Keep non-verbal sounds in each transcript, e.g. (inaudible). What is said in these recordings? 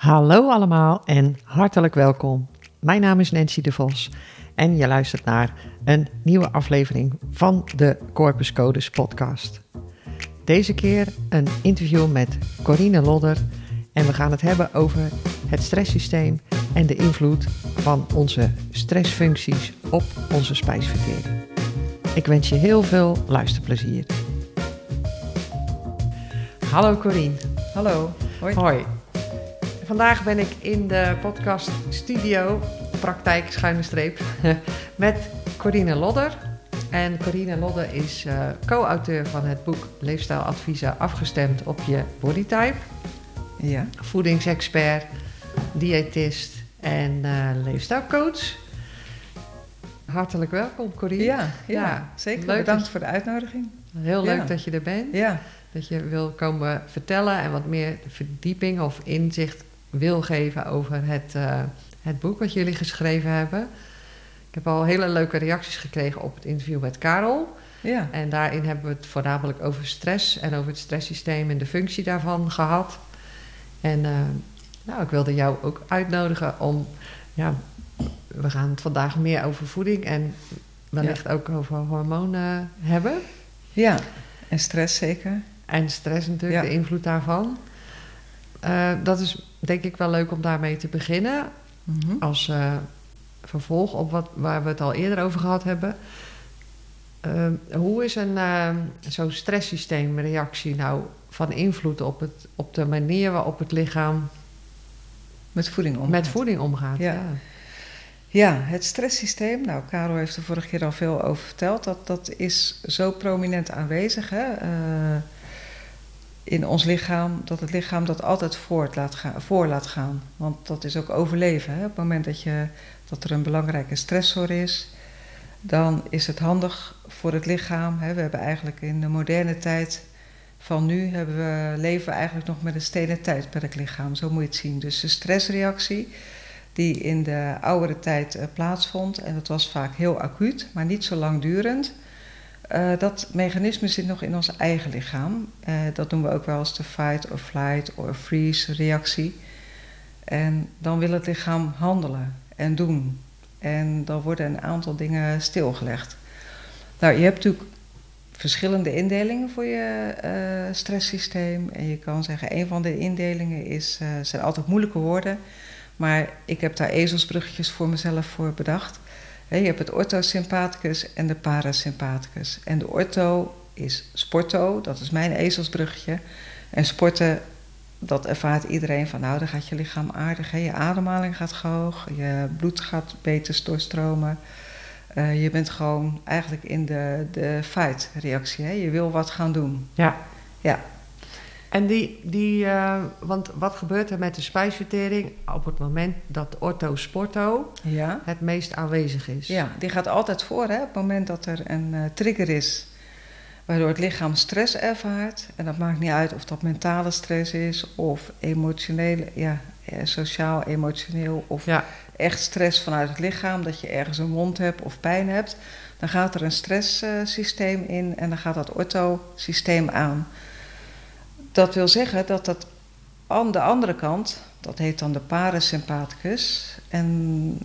Hallo allemaal en hartelijk welkom. Mijn naam is Nancy de Vos en je luistert naar een nieuwe aflevering van de Corpus Codes podcast. Deze keer een interview met Corine Lodder en we gaan het hebben over het stresssysteem en de invloed van onze stressfuncties op onze spijsvertering. Ik wens je heel veel luisterplezier. Hallo Corine. Hallo. Hoi. Hoi. Vandaag ben ik in de podcast studio, praktijk schuine streep, (laughs) met Corine Lodder. En Corine Lodder is uh, co-auteur van het boek Leefstijladviezen afgestemd op je bodytype. Ja. Voedingsexpert, diëtist en uh, leefstijlcoach. Hartelijk welkom, Corine. Ja, ja, zeker. Leuk Bedankt voor de uitnodiging. Heel leuk dat je er bent. Ja. Dat je wil komen vertellen en wat meer verdieping of inzicht wil geven over het, uh, het boek wat jullie geschreven hebben. Ik heb al hele leuke reacties gekregen op het interview met Karel. Ja. En daarin hebben we het voornamelijk over stress en over het stresssysteem en de functie daarvan gehad. En uh, nou, ik wilde jou ook uitnodigen om, ja, we gaan het vandaag meer over voeding en wellicht ja. ook over hormonen hebben. Ja, en stress zeker. En stress natuurlijk, ja. de invloed daarvan. Uh, dat is denk ik wel leuk om daarmee te beginnen. Mhm. Mm -hmm. Als uh, vervolg op wat, waar we het al eerder over gehad hebben. Uh, hoe is een zo'n stresssysteemreactie nou van invloed op, het, op de manier waarop het lichaam met voeding omgaat? Met voeding omgaat ja. ja. Ja, het stresssysteem, nou, Karel heeft er vorige keer al veel over verteld, dat, dat is zo prominent aanwezig hè, in ons lichaam, dat het lichaam dat altijd voort laat gaan, voor laat gaan. Want dat is ook overleven. Hè. Op het moment dat, je, dat er een belangrijke stressor is, dan is het handig voor het lichaam. Hè. We hebben eigenlijk in de moderne tijd van nu, hebben we, leven we eigenlijk nog met een stenen tijdperk lichaam, zo moet je het zien. Dus de stressreactie die in de oudere tijd uh, plaatsvond. En dat was vaak heel acuut, maar niet zo langdurend. Uh, dat mechanisme zit nog in ons eigen lichaam. Uh, dat noemen we ook wel eens de fight or flight or freeze reactie. En dan wil het lichaam handelen en doen. En dan worden een aantal dingen stilgelegd. Nou, je hebt natuurlijk verschillende indelingen voor je uh, stresssysteem. En je kan zeggen, een van de indelingen is, zijn altijd moeilijke woorden. Maar ik heb daar ezelsbruggetjes voor mezelf voor bedacht. He, je hebt het orthosympathicus en de parasympathicus. En de ortho is sporto, dat is mijn ezelsbruggetje. En sporten, dat ervaart iedereen van nou, dan gaat je lichaam aardig. He. Je ademhaling gaat hoog, je bloed gaat beter doorstromen. Uh, je bent gewoon eigenlijk in de, de fight-reactie. Je wil wat gaan doen. Ja. Ja. En die, die uh, want wat gebeurt er met de spijsvertering op het moment dat ortho-sporto ja. het meest aanwezig is? Ja, die gaat altijd voor hè, op het moment dat er een uh, trigger is waardoor het lichaam stress ervaart. En dat maakt niet uit of dat mentale stress is of emotionele, ja, sociaal, emotioneel of ja. echt stress vanuit het lichaam, dat je ergens een wond hebt of pijn hebt. Dan gaat er een stresssysteem uh, in en dan gaat dat ortho-systeem aan. Dat wil zeggen dat dat aan de andere kant, dat heet dan de parasympathicus. En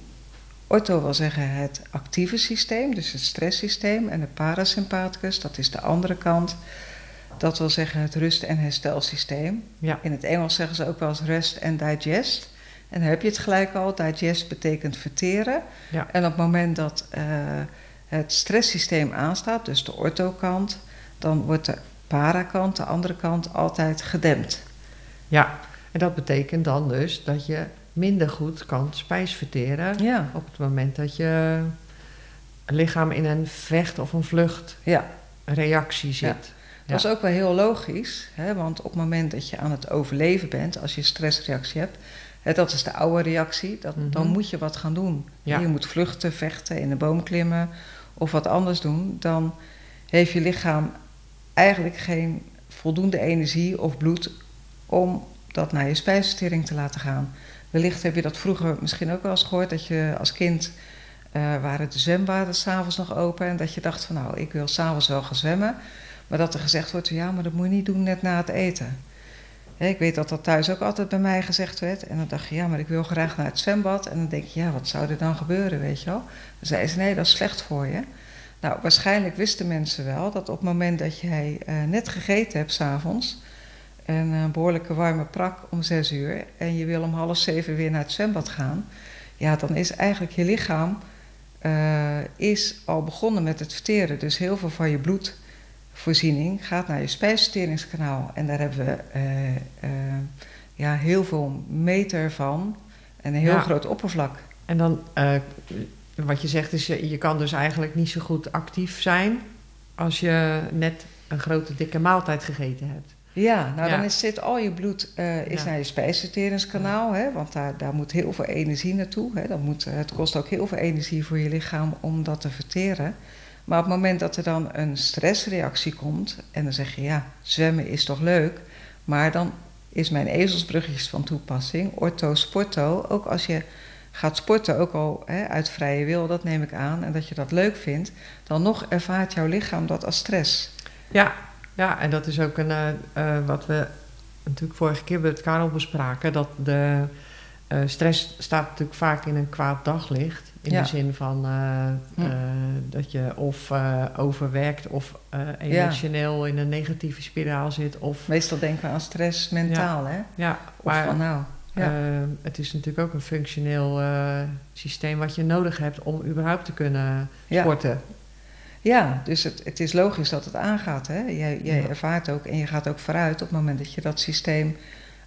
ortho wil zeggen het actieve systeem, dus het stresssysteem. En de parasympathicus, dat is de andere kant. Dat wil zeggen het rust- en herstelsysteem. Ja. In het Engels zeggen ze ook wel eens rest en digest. En dan heb je het gelijk al, digest betekent verteren. Ja. En op het moment dat uh, het stresssysteem aanstaat, dus de ortho-kant, dan wordt de parakant, de andere kant, altijd gedempt. Ja, en dat betekent dan dus dat je minder goed kan spijs verteren ja. op het moment dat je lichaam in een vecht- of een vluchtreactie ja. zit. Ja. Dat is ook wel heel logisch, hè, want op het moment dat je aan het overleven bent, als je stressreactie hebt, hè, dat is de oude reactie, dat, Mm -hmm. dan moet je wat gaan doen. Ja. Je moet vluchten, vechten, in de boom klimmen of wat anders doen. Dan heeft je lichaam eigenlijk geen voldoende energie of bloed om dat naar je spijsvertering te laten gaan. Wellicht heb je dat vroeger misschien ook wel eens gehoord, dat je als kind uh, waren de zwembaden s'avonds nog open en dat je dacht van nou, ik wil s'avonds wel gaan zwemmen. Maar dat er gezegd wordt, ja, maar dat moet je niet doen net na het eten. ik weet dat dat thuis ook altijd bij mij gezegd werd. En dan dacht je, ja, maar ik wil graag naar het zwembad. En dan denk je, ja, wat zou er dan gebeuren, weet je wel? Dan zei ze, nee, dat is slecht voor je. Nou, waarschijnlijk wisten mensen wel dat op het moment dat jij uh, net gegeten hebt s'avonds... een uh, behoorlijke warme prak om zes uur... en je wil om half zeven weer naar het zwembad gaan... ja, dan is eigenlijk je lichaam uh, is al begonnen met het verteren. Dus heel veel van je bloedvoorziening gaat naar je spijsverteringskanaal. En daar hebben we ja, heel veel meter van en een heel ja. groot oppervlak. En dan wat je zegt is, je, je kan dus eigenlijk niet zo goed actief zijn als je net een grote dikke maaltijd gegeten hebt. Ja, nou dan is, zit al je bloed uh, is naar je spijsverteringskanaal, hè, want daar, daar moet heel veel energie naartoe. Hè. Dat moet, het kost ook heel veel energie voor je lichaam om dat te verteren. Maar op het moment dat er dan een stressreactie komt en dan zeg je ja, zwemmen is toch leuk, maar dan is mijn ezelsbruggetjes van toepassing, ortho, sporto, ook als je gaat sporten, ook al hè, uit vrije wil, dat neem ik aan, en dat je dat leuk vindt, dan nog ervaart jouw lichaam dat als stress. Ja, ja en dat is ook een, uh, uh, wat we natuurlijk vorige keer bij het Karel bespraken, dat de uh, stress staat natuurlijk vaak in een kwaad daglicht. In ja. de zin van hm. dat je of overwerkt of emotioneel ja. in een negatieve spiraal zit. Of, Meestal denken we aan stress mentaal, ja. hè? Ja, of maar, van nou ja. Uh, het is natuurlijk ook een functioneel uh, systeem wat je nodig hebt om überhaupt te kunnen sporten. Ja, ja dus het, het, is logisch dat het aangaat. Hè? Jij, jij ja. ervaart ook en je gaat ook vooruit op het moment dat je dat systeem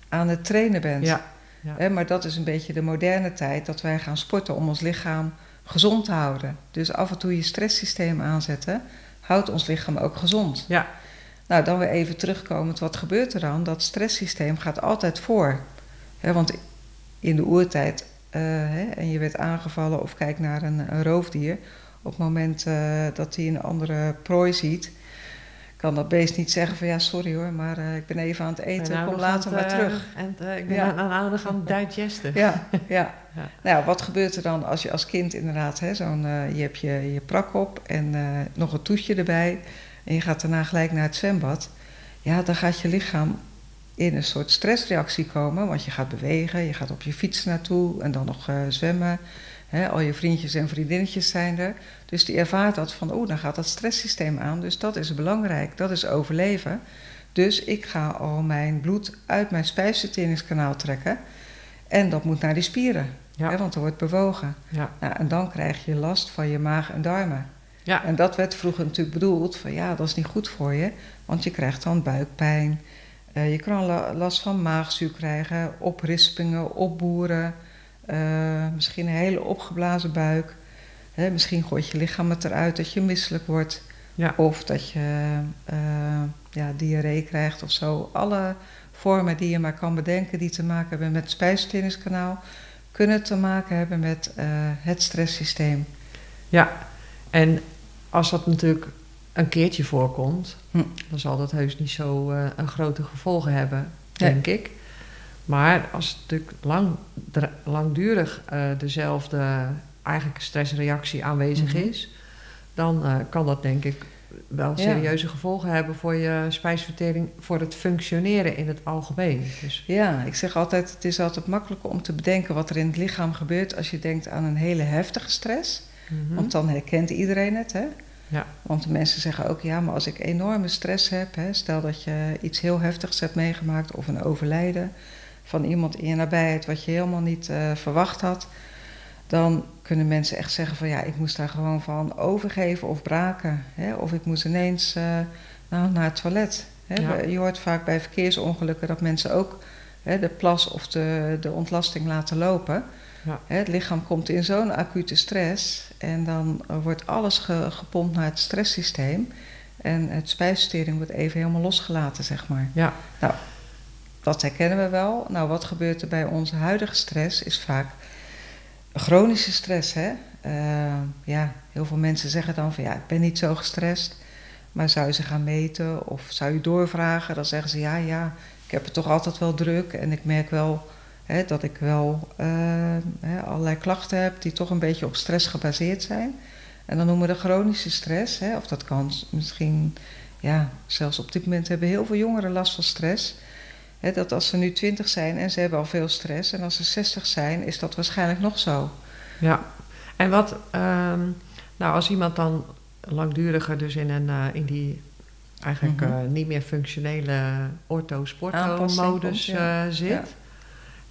aan het trainen bent. Ja. Hè, maar dat is een beetje de moderne tijd dat wij gaan sporten om ons lichaam gezond te houden. Dus af en toe je stresssysteem aanzetten, houdt ons lichaam ook gezond. Ja. Nou, dan weer even terugkomend, wat gebeurt er dan? Dat stresssysteem gaat altijd voor. He, want in de oertijd, uh, en je werd aangevallen of kijk naar een, een roofdier, op het moment uh, dat hij een andere prooi ziet, kan dat beest niet zeggen van ja, sorry hoor, maar uh, ik ben even aan het eten, nou, kom later maar terug. En ik ben ja. aan, aan de gaan digesten. Ja, (laughs) ja. ja. Nou, wat gebeurt er dan als je als kind inderdaad, hè, zo'n, je hebt je, je prak op en nog een toetje erbij en je gaat daarna gelijk naar het zwembad. Ja, dan gaat je lichaam in een soort stressreactie komen. Want je gaat bewegen, je gaat op je fiets naartoe en dan nog uh, zwemmen. He, al je vriendjes en vriendinnetjes zijn er. Dus die ervaart dat van, oeh, dan gaat dat stresssysteem aan. Dus dat is belangrijk, dat is overleven. Dus ik ga al mijn bloed uit mijn spijsverteringskanaal trekken. En dat moet naar die spieren, ja. he, want er wordt bewogen. Ja. Nou, en dan krijg je last van je maag en darmen. Ja. En dat werd vroeger natuurlijk bedoeld van, ja, dat is niet goed voor je. Want je krijgt dan buikpijn, uh, je kan last van maagzuur krijgen, oprispingen, opboeren, uh, misschien een hele opgeblazen buik. Hè, misschien gooit je lichaam het eruit dat je misselijk wordt. Ja. Of dat je uh, ja, diarree krijgt of zo. Alle vormen die je maar kan bedenken die te maken hebben met het spijsverteringskanaal... kunnen te maken hebben met het stresssysteem. Ja, en als dat natuurlijk een keertje voorkomt, hm. dan zal dat heus niet zo uh, een grote gevolgen hebben, denk nee. ik. Maar als het natuurlijk lang, langdurig uh, dezelfde eigenlijk stressreactie aanwezig Mhm. mm -hmm. is, dan uh, kan dat denk ik wel serieuze ja. gevolgen hebben voor je spijsvertering, voor het functioneren in het algemeen. Dus. Ja, ik zeg altijd, het is altijd makkelijker om te bedenken wat er in het lichaam gebeurt als je denkt aan een hele heftige stress. Mm -hmm. Want dan herkent iedereen het, hè? Ja. Want de mensen zeggen ook, ja, maar als ik enorme stress heb, hè, stel dat je iets heel heftigs hebt meegemaakt of een overlijden van iemand in je nabijheid wat je helemaal niet uh, verwacht had, dan kunnen mensen echt zeggen van ja, ik moest daar gewoon van overgeven of braken. Hè, of ik moest ineens uh, nou, naar het toilet. Hè. Ja. Je hoort vaak bij verkeersongelukken dat mensen ook hè, de plas of de, de ontlasting laten lopen. Ja. Het lichaam komt in zo'n acute stress en dan wordt alles ge, gepompt naar het stresssysteem. En het spijsvertering wordt even helemaal losgelaten, zeg maar. Ja. Nou, dat herkennen we wel. Nou, wat gebeurt er bij onze huidige stress is vaak chronische stress. Hè? Uh, ja, heel veel mensen zeggen dan van ja, ik ben niet zo gestrest. Maar zou je ze gaan meten of zou je doorvragen? Dan zeggen ze ja, ja, ik heb het toch altijd wel druk en ik merk wel Hè, dat ik wel uh, hè, allerlei klachten heb die toch een beetje op stress gebaseerd zijn. En dan noemen we de chronische stress. Hè, of dat kan misschien, ja, zelfs op dit moment hebben heel veel jongeren last van stress. Hè, dat als ze nu 20 zijn en ze hebben al veel stress, en als ze 60 zijn, is dat waarschijnlijk nog zo. Ja, en wat, ehm, nou als iemand dan langduriger dus in, een, eh, in die eigenlijk Mhm. eh, niet meer functionele ortho-sporto-modus ja. eh, zit. Ja.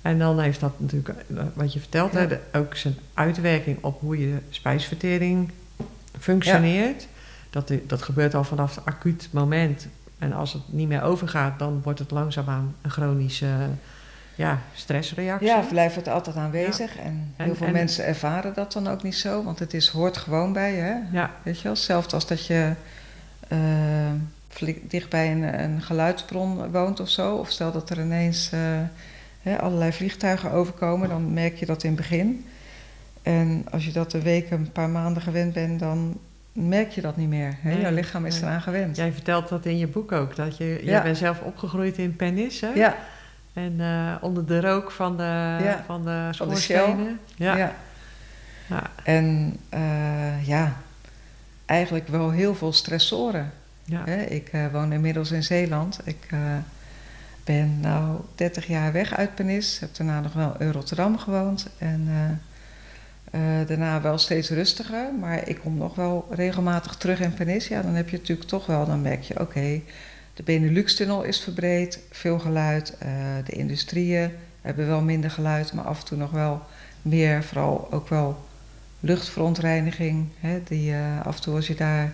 En dan heeft dat natuurlijk, eh, wat je vertelt, Ja. hè, de- ook zijn uitwerking op hoe je spijsvertering functioneert. Dat, dat gebeurt al vanaf het acuut moment. En als het niet meer overgaat, dan wordt het langzaamaan een chronische ja, stressreactie. Ja, blijft het altijd aanwezig. En heel En- veel en- mensen ervaren dat dan ook niet zo, want het is, hoort gewoon bij je. Hè? ja, Weet je wel, zelfs als dat je eh, flink dicht bij een, een geluidsbron woont of zo, of stel dat er ineens eh, hè, allerlei vliegtuigen overkomen, dan merk je dat in het begin. En als je dat een week, een paar maanden gewend bent, dan merk je dat niet meer. Hè? Nee, Jouw lichaam is eraan gewend. Jij vertelt dat in je boek ook. Dat je, Ja. Jij bent zelf opgegroeid in Pernis, hè? Ja, En eh, onder de rook van de, Ja, van de schoorstenen. Ja. ja. Ja. En eh, ja, eigenlijk wel heel veel stressoren. Ja. Hè, ik eh, woon inmiddels in Zeeland. Ik ben nou 30 jaar weg uit Penis. Heb daarna nog wel in Rotterdam gewoond. En eh, eh, daarna wel steeds rustiger. Maar ik kom nog wel regelmatig terug in Penis. Ja, dan heb je natuurlijk toch wel, dan merk je, oké, de Benelux-tunnel is verbreed. Veel geluid. eh, de industrieën hebben wel minder geluid, maar af en toe nog wel meer. Vooral ook wel luchtverontreiniging. Hè, die af en toe als je daar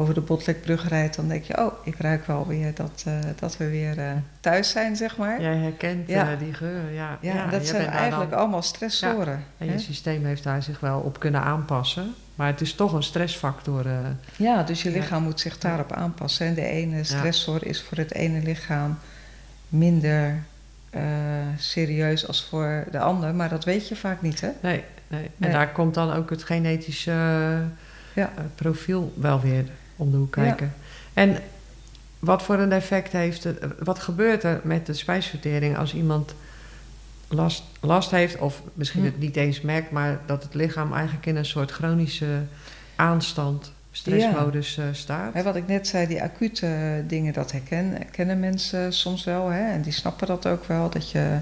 over de Botlekbrug rijdt, dan denk je, oh, ik ruik wel weer dat, eh, dat we weer eh, thuis zijn, zeg maar. Jij herkent Ja. eh, die geur. Ja, Ja, ja, dat zijn eigenlijk dan- allemaal stressoren. En je systeem heeft daar zich wel op kunnen aanpassen. Maar het is toch een stressfactor. Ja, dus je lichaam moet zich daarop aanpassen. En de ene stressor is voor het ene lichaam minder serieus als voor de ander. Maar dat weet je vaak niet, hè? nee, nee. En Nee. daar komt dan ook het genetische Ja. profiel wel weer om de hoek Ja. kijken. En wat voor een effect heeft het? Wat gebeurt er met de spijsvertering als iemand last, last heeft, of misschien Hm. het niet eens merkt, maar dat het lichaam eigenlijk in een soort chronische aanstand, stressmodus eh, staat? Wat ik net zei, die acute eh, dingen, dat herken, herkennen mensen soms wel. Hè? En die snappen dat ook wel. Dat je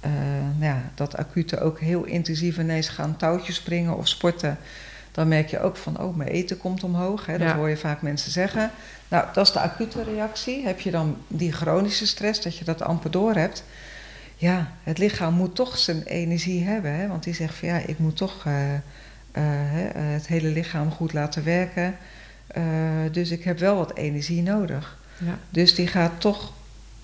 eh, nou ja, dat acute ook heel intensief ineens gaan touwtjes springen of sporten. Dan merk je ook van, oh, mijn eten komt omhoog. Hè? Dat Ja. hoor je vaak mensen zeggen. Nou, dat is de acute reactie. Heb je dan die chronische stress, dat je dat amper door hebt. Ja, het lichaam moet toch zijn energie hebben. Hè? Want die zegt van, ja, ik moet toch eh, eh, eh, het hele lichaam goed laten werken. Dus ik heb wel wat energie nodig. Ja. Dus die gaat toch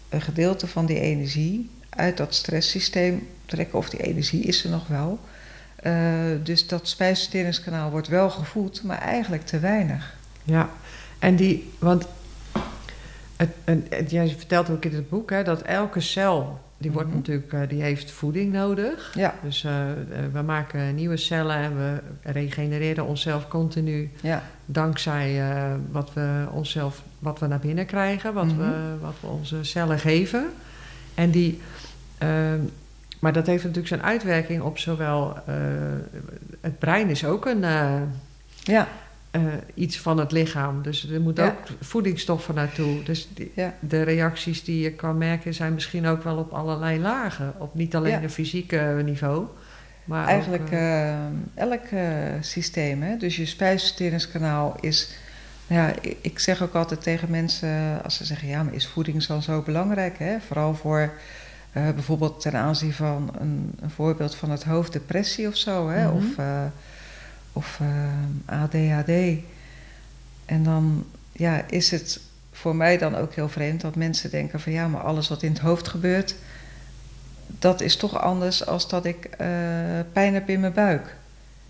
een gedeelte van die energie uit dat stresssysteem trekken. Of die energie is er nog wel. Eh, dus dat spijsverteringskanaal wordt wel gevoed, maar eigenlijk te weinig. Ja, en die, want het, jij vertelt ook in het boek hè, dat elke cel, die wordt Mhm. natuurlijk, eh, die heeft voeding nodig. Ja, Dus eh, we maken nieuwe cellen en we regenereren onszelf continu ja, dankzij wat we onszelf, wat we naar binnen krijgen, wat, Mhm. we, wat we onze cellen geven. En die, maar dat heeft natuurlijk zijn uitwerking op zowel, eh, het brein is ook een, eh, ja, eh, iets van het lichaam. Dus er moet Ja. ook voedingsstoffen naartoe. Dus die- ja. de reacties die je kan merken zijn misschien ook wel op allerlei lagen. Op niet alleen Ja. een fysieke niveau. Maar Eigenlijk ook, elk systeem. Hè? Dus je spijsverteringskanaal is. Ja, ik- ik zeg ook altijd tegen mensen als ze zeggen: ja, maar is voeding dan zo belangrijk? Hè? Vooral voor eh, bijvoorbeeld ten aanzien van een, een voorbeeld van het hoofd, depressie of zo, hè? Mhm. of, eh, of eh, ADHD. En dan ja, is het voor mij dan ook heel vreemd dat mensen denken: van ja, maar alles wat in het hoofd gebeurt, dat is toch anders als dat ik pijn heb in mijn buik.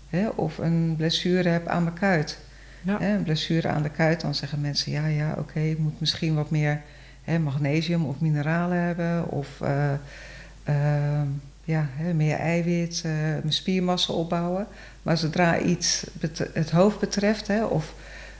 Hè? Of een blessure heb aan mijn kuit. ja. Hè? Een blessure aan de kuit, dan zeggen mensen: ja, ja, oké, ik moet misschien wat meer hè, magnesium of mineralen hebben. Of eh, eh, ja, hè, meer eiwit, eh, spiermassa opbouwen. Maar zodra iets het hoofd betreft, hè, of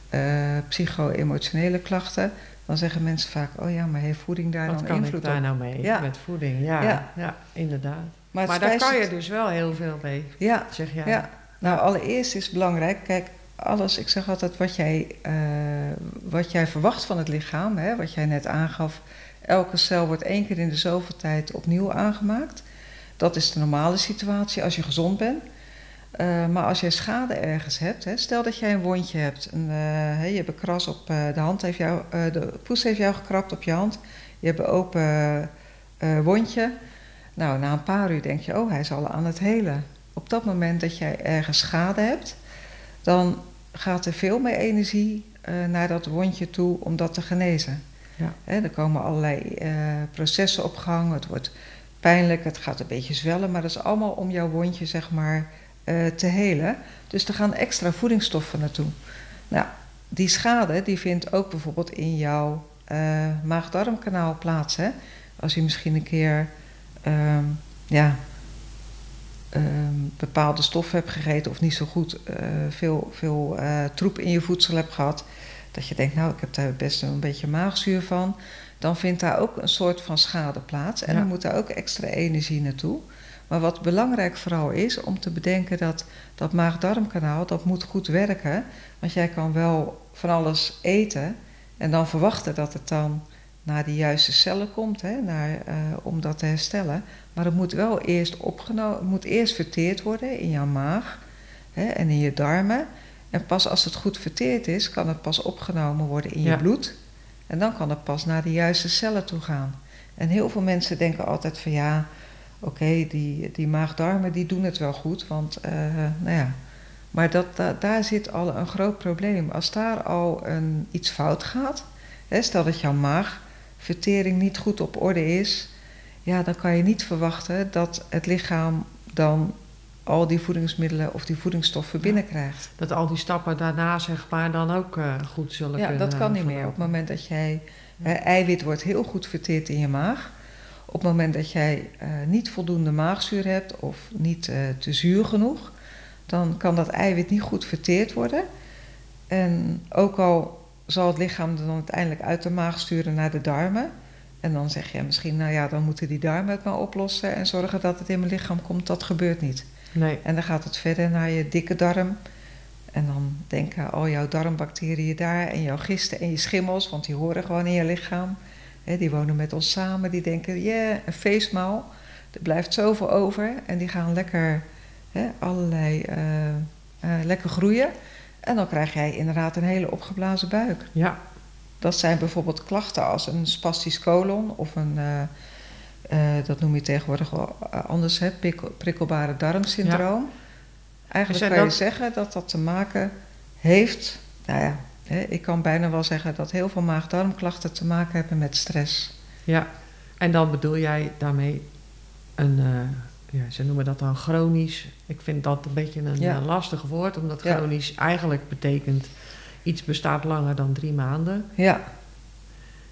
eh, psycho-emotionele klachten, dan zeggen mensen vaak: oh ja, maar heeft voeding daar Wat dan kan ik invloed daar op? nou mee Ja. met voeding? Ja, ja. Ja. inderdaad. Maar, daar kan je dus wel heel veel mee, Ja, zeg jij. Ja, nou allereerst is het belangrijk, kijk, alles, ik zeg altijd wat jij, eh, wat jij verwacht van het lichaam, hè, wat jij net aangaf, Elke cel wordt één keer in de zoveel tijd opnieuw aangemaakt. Dat is de normale situatie als je gezond bent. Uh, maar als jij schade ergens hebt, hè, stel dat jij een wondje hebt. Een, uh, je hebt een kras op de hand, heeft de poes heeft jou gekrapt op je hand. Je hebt een open wondje. Nou, na een paar uur denk je, oh, hij is al aan het helen. Op dat moment dat jij ergens schade hebt, dan gaat er veel meer energie naar dat wondje toe om dat te genezen. Ja. Hè, er komen allerlei processen op gang, het wordt pijnlijk, het gaat een beetje zwellen, maar dat is allemaal om jouw wondje, zeg maar uh, te helen. Dus er gaan extra voedingsstoffen naartoe. Nou, die schade die vindt ook bijvoorbeeld in jouw maag-darmkanaal plaats. Hè? Als je misschien een keer um, ja, bepaalde stoffen hebt gegeten of niet zo goed uh, veel, veel troep in je voedsel hebt gehad. Dat je denkt, nou, ik heb daar best een beetje maagzuur van. Dan vindt daar ook een soort van schade plaats. En ja. dan moet daar ook extra energie naartoe. Maar wat belangrijk vooral is om te bedenken dat dat maag-darmkanaal, dat moet goed werken. Want jij kan wel van alles eten en dan verwachten dat het dan naar de juiste cellen komt, hè, naar, uh, om dat te herstellen. Maar het moet wel eerst opgenomen, moet eerst verteerd worden in jouw maag hè, en in je darmen. En pas als het goed verteerd is, kan het pas opgenomen worden in je bloed. En dan kan het pas naar de juiste cellen toe gaan. En heel veel mensen denken altijd van ja, oké, die, die maagdarmen die doen het wel goed, want uh, nou ja. Maar dat, daar zit al een groot probleem. Als daar al een, iets fout gaat, hè, stel dat jouw maagvertering niet goed op orde is, ja, dan kan je niet verwachten dat het lichaam dan al die voedingsmiddelen of die voedingsstoffen ja, binnenkrijgt. Dat al die stappen daarna, zeg maar, dan ook uh, goed zullen ja, kunnen... Ja, dat kan niet meer. Op het moment dat jij... Eiwit wordt heel goed verteerd in je maag. Op het moment dat jij uh, niet voldoende maagzuur hebt of niet uh, te zuur genoeg, dan kan dat eiwit niet goed verteerd worden. En ook al zal het lichaam dan uiteindelijk uit de maag sturen naar de darmen. En dan zeg je misschien, nou ja, dan moeten die darmen het maar oplossen en zorgen dat het in mijn lichaam komt. Dat gebeurt niet. Nee. En dan gaat het verder naar je dikke darm. En dan denken al jouw darmbacteriën daar en jouw gisten en je schimmels, want die horen gewoon in je lichaam die wonen met ons samen, die denken, ja, yeah, een feestmaal, er blijft zoveel over. En die gaan lekker allerlei, uh, uh, lekker groeien. En dan krijg jij inderdaad een hele opgeblazen buik. Ja. Dat zijn bijvoorbeeld klachten als een spastisch colon of een, uh, dat noem je tegenwoordig wel anders, hè, prikkelbare darmsyndroom. Ja. Eigenlijk kan je zeggen dat dat te maken heeft, nou ja, ik kan bijna wel zeggen dat heel veel maag-darmklachten te maken hebben met stress. Ja, en dan bedoel jij daarmee een, uh, ja, ze noemen dat dan chronisch. Ik vind dat een beetje een ja. lastig woord, omdat chronisch ja. eigenlijk betekent iets bestaat langer dan drie maanden. Ja.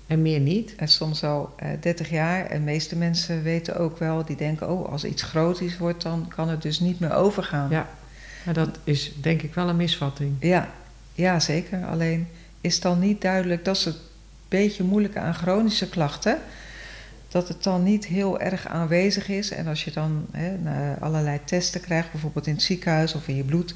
En meer niet. En soms al uh, 30 jaar. En de meeste mensen weten ook wel, die denken, oh, als iets chronisch wordt, dan kan het dus niet meer overgaan. Ja, maar dat is denk ik wel een misvatting. Ja, ja, zeker. Alleen is dan niet duidelijk, dat is het beetje moeilijke aan chronische klachten, dat het dan niet heel erg aanwezig is. En als je dan hè, allerlei testen krijgt, bijvoorbeeld in het ziekenhuis of in je bloed,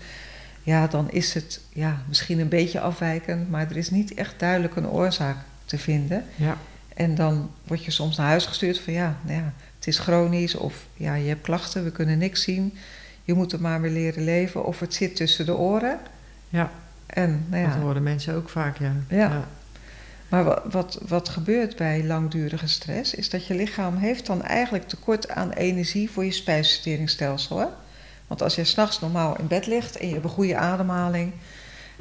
ja, dan is het ja, misschien een beetje afwijkend, maar er is niet echt duidelijk een oorzaak te vinden. Ja. En dan word je soms naar huis gestuurd van ja, nou ja, het is chronisch of ja, je hebt klachten, we kunnen niks zien. Je moet er maar weer leren leven of het zit tussen de oren. Ja. En, nou ja. Dat horen mensen ook vaak, ja. ja. ja. Maar wat, wat, wat gebeurt bij langdurige stress, is dat je lichaam heeft dan eigenlijk tekort aan energie voor je spijsverteringsstelsel. Hè? Want als je s'nachts normaal in bed ligt en je hebt een goede ademhaling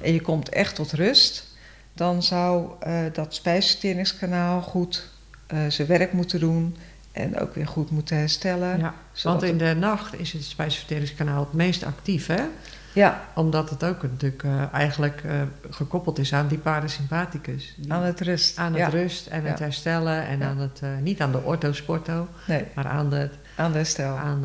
en je komt echt tot rust, dan zou uh, dat spijsverteringskanaal goed uh, zijn werk moeten doen en ook weer goed moeten herstellen. Ja, want in de nacht is het spijsverteringskanaal het meest actief, hè? Ja. Omdat het ook natuurlijk uh, eigenlijk uh, gekoppeld is aan die parasympathicus. Die aan het rust. Aan het ja. rust en ja. het herstellen. En ja. aan het, uh, niet aan de orthosporto, nee. maar aan, de, aan de herstel. Aan,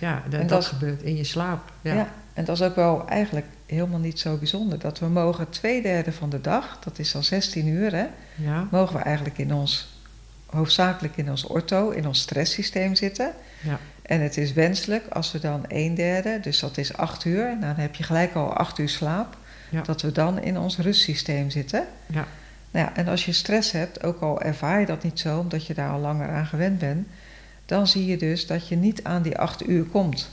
ja, de, dat, dat, gebeurt in je slaap. Ja. ja, en dat is ook wel eigenlijk helemaal niet zo bijzonder. Dat we mogen twee derde van de dag, dat is al 16 uur, hè, ja. mogen we eigenlijk in ons, hoofdzakelijk in ons ortho, in ons stresssysteem zitten. Ja. En het is wenselijk als we dan een derde, dus dat is acht uur, nou dan heb je gelijk al acht uur slaap, ja. dat we dan in ons rustsysteem zitten. Ja. Nou ja, en als je stress hebt, ook al ervaar je dat niet zo, omdat je daar al langer aan gewend bent, dan zie je dus dat je niet aan die acht uur komt.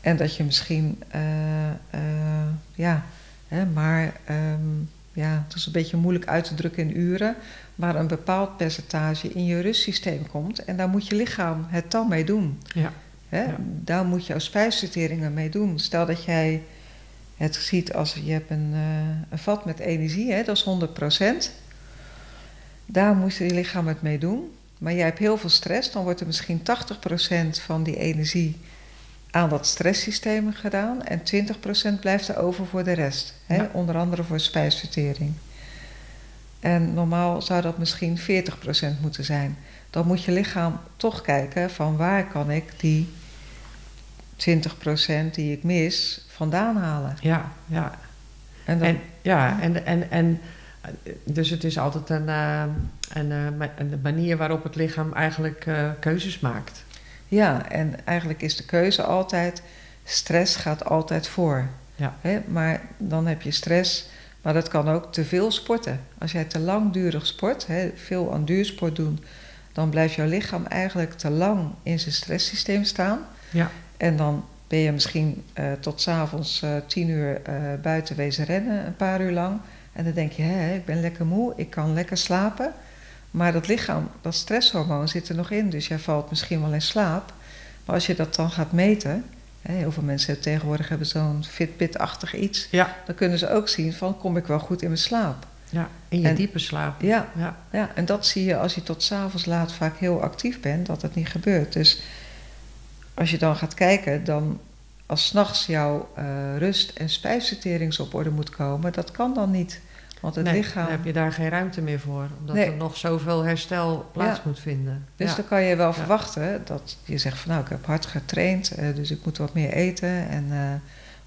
En dat je misschien, uh, uh, ja, hè, maar, um, ja, het is een beetje moeilijk uit te drukken in uren, maar een bepaald percentage in je rustsysteem komt. En daar moet je lichaam het dan mee doen. Ja. Hè? Ja. Daar moet jouw spijsverteringen mee doen. Stel dat jij het ziet als je hebt een, uh, een vat met energie, hè? dat is 100%. Daar moet je lichaam het mee doen. Maar jij hebt heel veel stress, dan wordt er misschien 80% van die energie aan dat stresssysteem gedaan en 20% blijft er over voor de rest. Hè? Onder andere voor spijsvertering. En normaal zou dat misschien 40% moeten zijn. Dan moet je lichaam toch kijken van waar kan ik die 20% die ik mis vandaan halen. Ja, ja. En, dan, En, ja, en, en, en dus het is altijd een, eh, een, eh, een manier waarop het lichaam eigenlijk eh, keuzes maakt. ja, en eigenlijk is de keuze altijd, stress gaat altijd voor. Ja. Hè? Maar dan heb je stress, maar dat kan ook te veel sporten. Als jij te langdurig sport, hè, veel aan duursport doen, dan blijft jouw lichaam eigenlijk te lang in zijn stresssysteem staan. Ja. En dan ben je misschien eh, tot s'avonds eh tien uur eh, buiten wezen rennen, een paar uur lang. En dan denk je, hé, ik ben lekker moe, ik kan lekker slapen. Maar dat lichaam, dat stresshormoon zit er nog in, dus jij valt misschien wel in slaap. Maar als je dat dan gaat meten, hè, heel veel mensen tegenwoordig hebben zo'n Fitbit-achtig iets, Ja, dan kunnen ze ook zien van, kom ik wel goed in mijn slaap? ja. in je En- diepe slaap. Ja, Ja. ja, en dat zie je als je tot s'avonds laat vaak heel actief bent, dat het niet gebeurt. Dus als je dan gaat kijken, dan als s'nachts jouw eh, rust- en spijsverterings op orde moet komen, dat kan dan niet. Want het nee, lichaam. dan heb je daar geen ruimte meer voor. Omdat Nee. er nog zoveel herstel plaats Ja. moet vinden. Dus ja. dan kan je wel verwachten dat je zegt van nou, ik heb hard getraind, eh, dus ik moet wat meer eten en eh,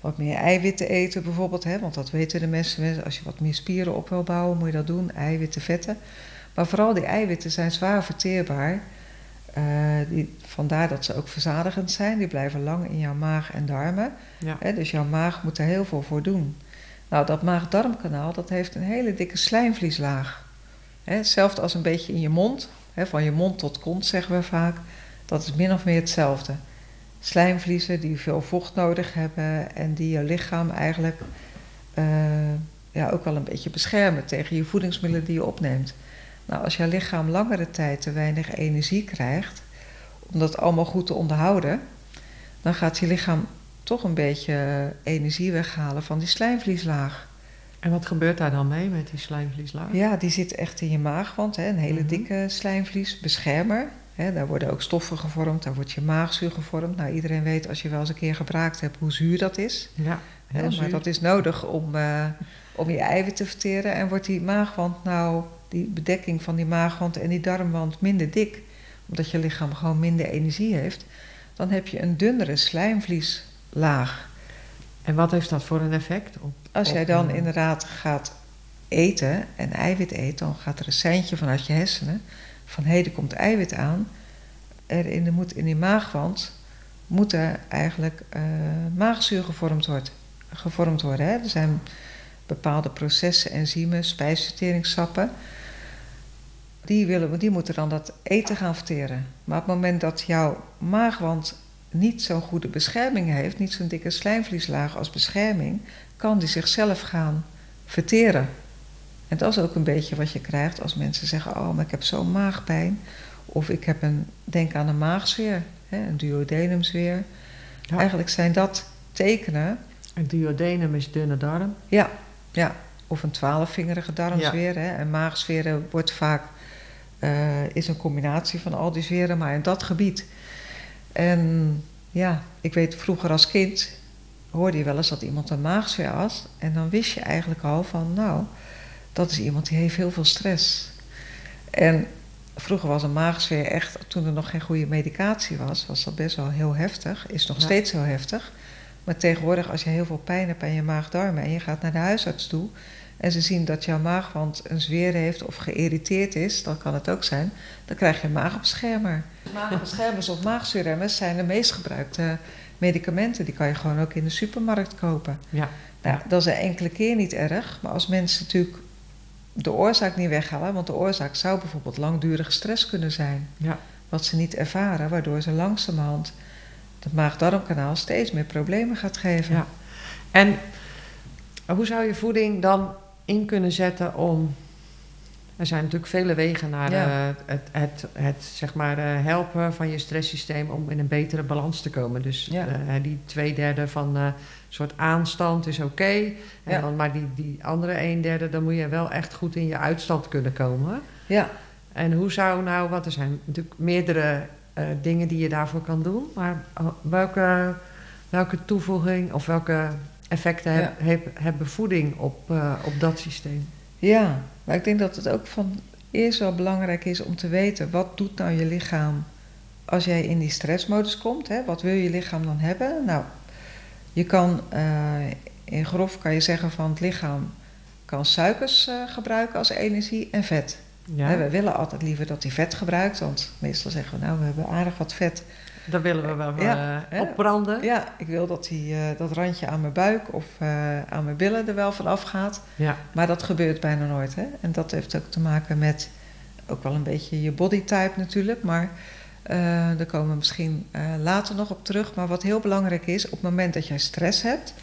wat meer eiwitten eten bijvoorbeeld. Hè, want dat weten de mensen, als je wat meer spieren op wil bouwen, moet je dat doen, eiwitten, vetten. Maar vooral die eiwitten zijn zwaar verteerbaar. Eh, die, vandaar dat ze ook verzadigend zijn. Die blijven lang in jouw maag en darmen. ja. Hè, dus jouw maag moet er heel veel voor doen. Nou, dat maag-darmkanaal, dat heeft een hele dikke slijmvlieslaag. Hetzelfde als een beetje in je mond. Van je mond tot kont zeggen we vaak. Dat is min of meer hetzelfde. Slijmvliezen die veel vocht nodig hebben en die je lichaam eigenlijk eh, ja, ook wel een beetje beschermen tegen je voedingsmiddelen die je opneemt. Nou, als jouw lichaam langere tijd te weinig energie krijgt, om dat allemaal goed te onderhouden, dan gaat je lichaam toch een beetje energie weghalen van die slijmvlieslaag. En wat gebeurt daar dan mee met die slijmvlieslaag? Ja, die zit echt in je maagwand, hè, een hele Mhm. dikke slijmvlies, beschermer. Hè, daar worden ook stoffen gevormd, daar wordt je maagzuur gevormd. Nou, iedereen weet als je wel eens een keer gebruikt hebt hoe zuur dat is. Ja, Hè, maar dat is nodig om, eh, om je eiwit te verteren. En wordt die maagwand nou, die bedekking van die maagwand en die darmwand minder dik, omdat je lichaam gewoon minder energie heeft, dan heb je een dunnere slijmvlieslaag. En wat heeft dat voor een effect? Op, Als jij dan eh, inderdaad gaat eten en eiwit eet, dan gaat er een seintje vanuit je hersenen van hé, er komt eiwit aan. Er in, de, moet, in die maagwand moet er eigenlijk eh, maagzuur gevormd, wordt, gevormd worden. Hè? Er zijn bepaalde processen, enzymen, spijsverteringssappen. Die, willen, die moeten dan dat eten gaan verteren. Maar op het moment dat jouw maagwand niet zo'n goede bescherming heeft, niet zo'n dikke slijmvlieslaag als bescherming, kan die zichzelf gaan verteren. En dat is ook een beetje wat je krijgt als mensen zeggen: Oh, maar ik heb zo'n maagpijn. Of ik heb een, denk aan een maagzweer, hè, een duodenumzweer. Ja. Eigenlijk zijn dat tekenen, Een duodenum is dunne darm. ja, ja. Of een twaalfvingerige darmzweer. Hè. En maagzweren wordt vaak, eh, is een combinatie van al die zweren, maar in dat gebied. En ja, ik weet vroeger als kind hoorde je wel eens dat iemand een maagzweer had. En dan wist je eigenlijk al van, nou, dat is iemand die heeft heel veel stress. En vroeger was een maagzweer echt, toen er nog geen goede medicatie was, was dat best wel heel heftig. Is nog Ja. steeds heel heftig. Maar tegenwoordig, als je heel veel pijn hebt aan je maagdarmen en je gaat naar de huisarts toe en ze zien dat jouw maagwand een zweer heeft of geïrriteerd is, dan kan het ook zijn, dan krijg je een maagbeschermer. Maagbeschermers of maagzuurremmers zijn de meest gebruikte medicamenten. Die kan je gewoon ook in de supermarkt kopen. Ja. Nou, dat is een enkele keer niet erg, maar als mensen natuurlijk de oorzaak niet weghalen, want de oorzaak zou bijvoorbeeld langdurige stress kunnen zijn. Ja. Wat ze niet ervaren, waardoor ze langzamerhand het maag-darmkanaal steeds meer problemen gaat geven. Ja. En hoe zou je voeding dan in kunnen zetten om. Er zijn natuurlijk vele wegen naar Ja. eh, het, het, het, zeg maar, eh, helpen van je stresssysteem om in een betere balans te komen. Dus Ja. eh, die twee derde van eh soort aanstand is oké. Ja. maar die, die andere een derde, dan moet je wel echt goed in je uitstand kunnen komen. Ja, En hoe zou nou, want er zijn natuurlijk meerdere dingen die je daarvoor kan doen, maar eh, welke, welke toevoeging of welke effecten heb, heb, hebben voeding op, eh, op dat systeem? ja, maar ik denk dat het ook van eerst wel belangrijk is om te weten wat doet nou je lichaam als jij in die stressmodus komt. Hè? Wat wil je lichaam dan hebben? Nou, je kan eh, in grof kan je zeggen van het lichaam kan suikers eh, gebruiken als energie en vet. Ja, Hè, we willen altijd liever dat hij vet gebruikt, want meestal zeggen we nou we hebben aardig wat vet. Daar willen we wel Ja, eh, opbranden. Ja, ik wil dat die, eh, dat randje aan mijn buik of eh, aan mijn billen er wel van afgaat. Ja, Maar dat gebeurt bijna nooit. Hè? En dat heeft ook te maken met ook wel een beetje je bodytype natuurlijk. Maar daar komen we misschien later nog op terug. Maar wat heel belangrijk is, op het moment dat jij stress hebt,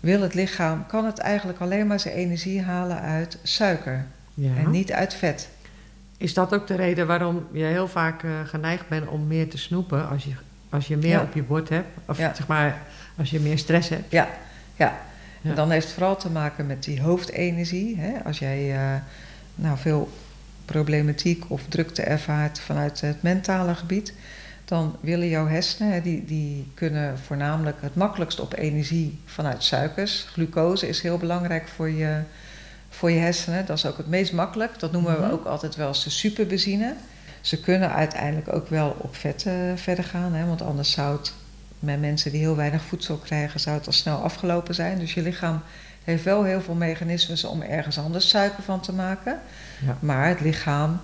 wil het lichaam, kan het eigenlijk alleen maar zijn energie halen uit suiker ja. en niet uit vet. Is dat ook de reden waarom je heel vaak eh, geneigd bent om meer te snoepen als je, als je meer Ja. op je bord hebt? Of Ja. zeg maar, als je meer stress hebt? Ja, ja. Ja. En dan heeft het vooral te maken met die hoofdenergie. Hè? Als jij eh, nou, veel problematiek of drukte ervaart vanuit het mentale gebied, dan willen jouw hersenen, hè, die, die kunnen voornamelijk het makkelijkst op energie vanuit suikers. Glucose is heel belangrijk voor je, voor je hersenen. Dat is ook het meest makkelijk. Dat noemen Mhm. we ook altijd wel eens de superbenzine. Ze kunnen uiteindelijk ook wel op vetten verder gaan, hè, want anders zou het met mensen die heel weinig voedsel krijgen, zou het al snel afgelopen zijn. Dus je lichaam heeft wel heel veel mechanismes om ergens anders suiker van te maken. Ja. Maar het lichaam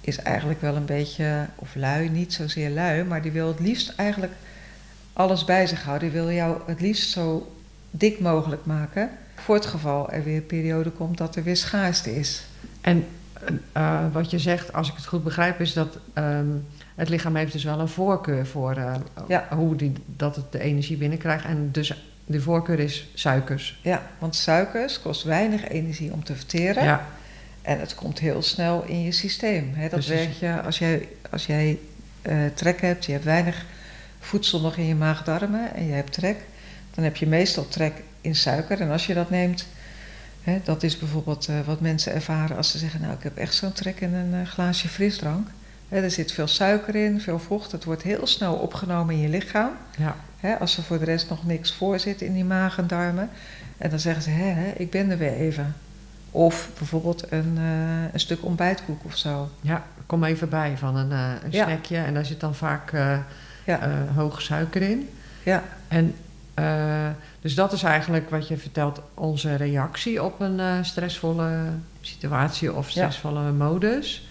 is eigenlijk wel een beetje, of lui, niet zozeer lui, maar die wil het liefst eigenlijk alles bij zich houden. Die wil jou het liefst zo dik mogelijk maken. Voor het geval er weer een periode komt dat er weer schaarste is. En eh, wat je zegt, als ik het goed begrijp, is dat ehm, het lichaam heeft dus wel een voorkeur voor eh, Ja. hoe die, dat het de energie binnenkrijgt. En dus de voorkeur is suikers. Ja, want suikers kost weinig energie om te verteren. Ja, En het komt heel snel in je systeem. Dat Precies. werkt je als jij, als jij eh, trek hebt, je hebt weinig voedsel nog in je maag-darmen en je hebt trek, dan heb je meestal trek in suiker. En als je dat neemt, hè, dat is bijvoorbeeld eh, wat mensen ervaren als ze zeggen: Nou, ik heb echt zo'n trek in een eh, glaasje frisdrank. Hè, er zit veel suiker in, veel vocht. Het wordt heel snel opgenomen in je lichaam. ja, Hè, als er voor de rest nog niks voor zit in die maag en darmen. En dan zeggen ze, hè, ik ben er weer even. Of bijvoorbeeld een, eh, een stuk ontbijtkoek of zo. ja. Kom even bij van een, een Ja. snackje. En daar zit dan vaak Ja, eh, hoge suiker in. ja, En dus dat is eigenlijk wat je vertelt, onze reactie op een eh, stressvolle situatie of stressvolle modus.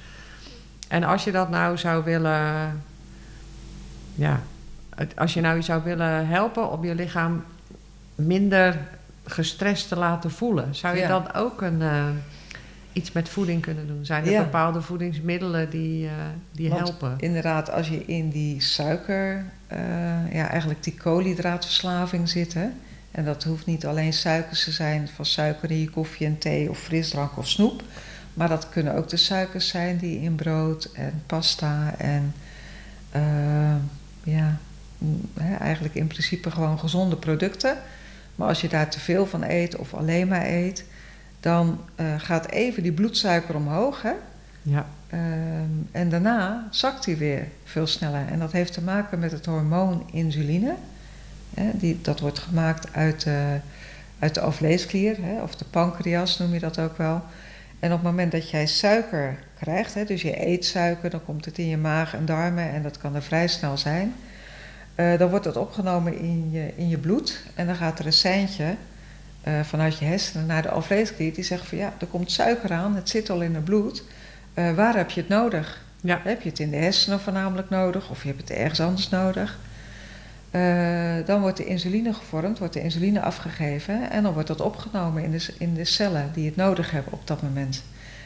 En als je dat nou zou willen, ja, als je nou zou willen helpen om je lichaam minder gestrest te laten voelen, zou je Ja. dan ook een, eh, iets met voeding kunnen doen? Zijn er Ja. bepaalde voedingsmiddelen die, eh, die Want helpen? inderdaad, als je in die suiker, ja, eigenlijk die koolhydraatverslaving zit. Hè, en dat hoeft niet alleen suikers te zijn van suiker in je koffie en thee of frisdrank of snoep. Maar dat kunnen ook de suikers zijn die in brood en pasta en eh, ja, mm, eigenlijk in principe gewoon gezonde producten. Maar als je daar te veel van eet of alleen maar eet, dan eh, gaat even die bloedsuiker omhoog. Hè? Ja, Ehm, en daarna zakt hij weer veel sneller. En dat heeft te maken met het hormoon insuline. Hè, die, dat wordt gemaakt uit de, uit de alvleesklier, hè, of de pancreas noem je dat ook wel. En op het moment dat jij suiker krijgt, hè, dus je eet suiker, dan komt het in je maag en darmen en dat kan er vrij snel zijn. Eh, dan wordt dat opgenomen in je, in je bloed en dan gaat er een seintje eh, vanuit je hersenen naar de alvleesklier die zegt van ja, er komt suiker aan, het zit al in het bloed. Eh, waar heb je het nodig? ja, Heb je het in de hersenen voornamelijk nodig of je hebt het ergens anders nodig? Eh, dan wordt de insuline gevormd, wordt de insuline afgegeven en dan wordt dat opgenomen in de, in de cellen die het nodig hebben op dat moment.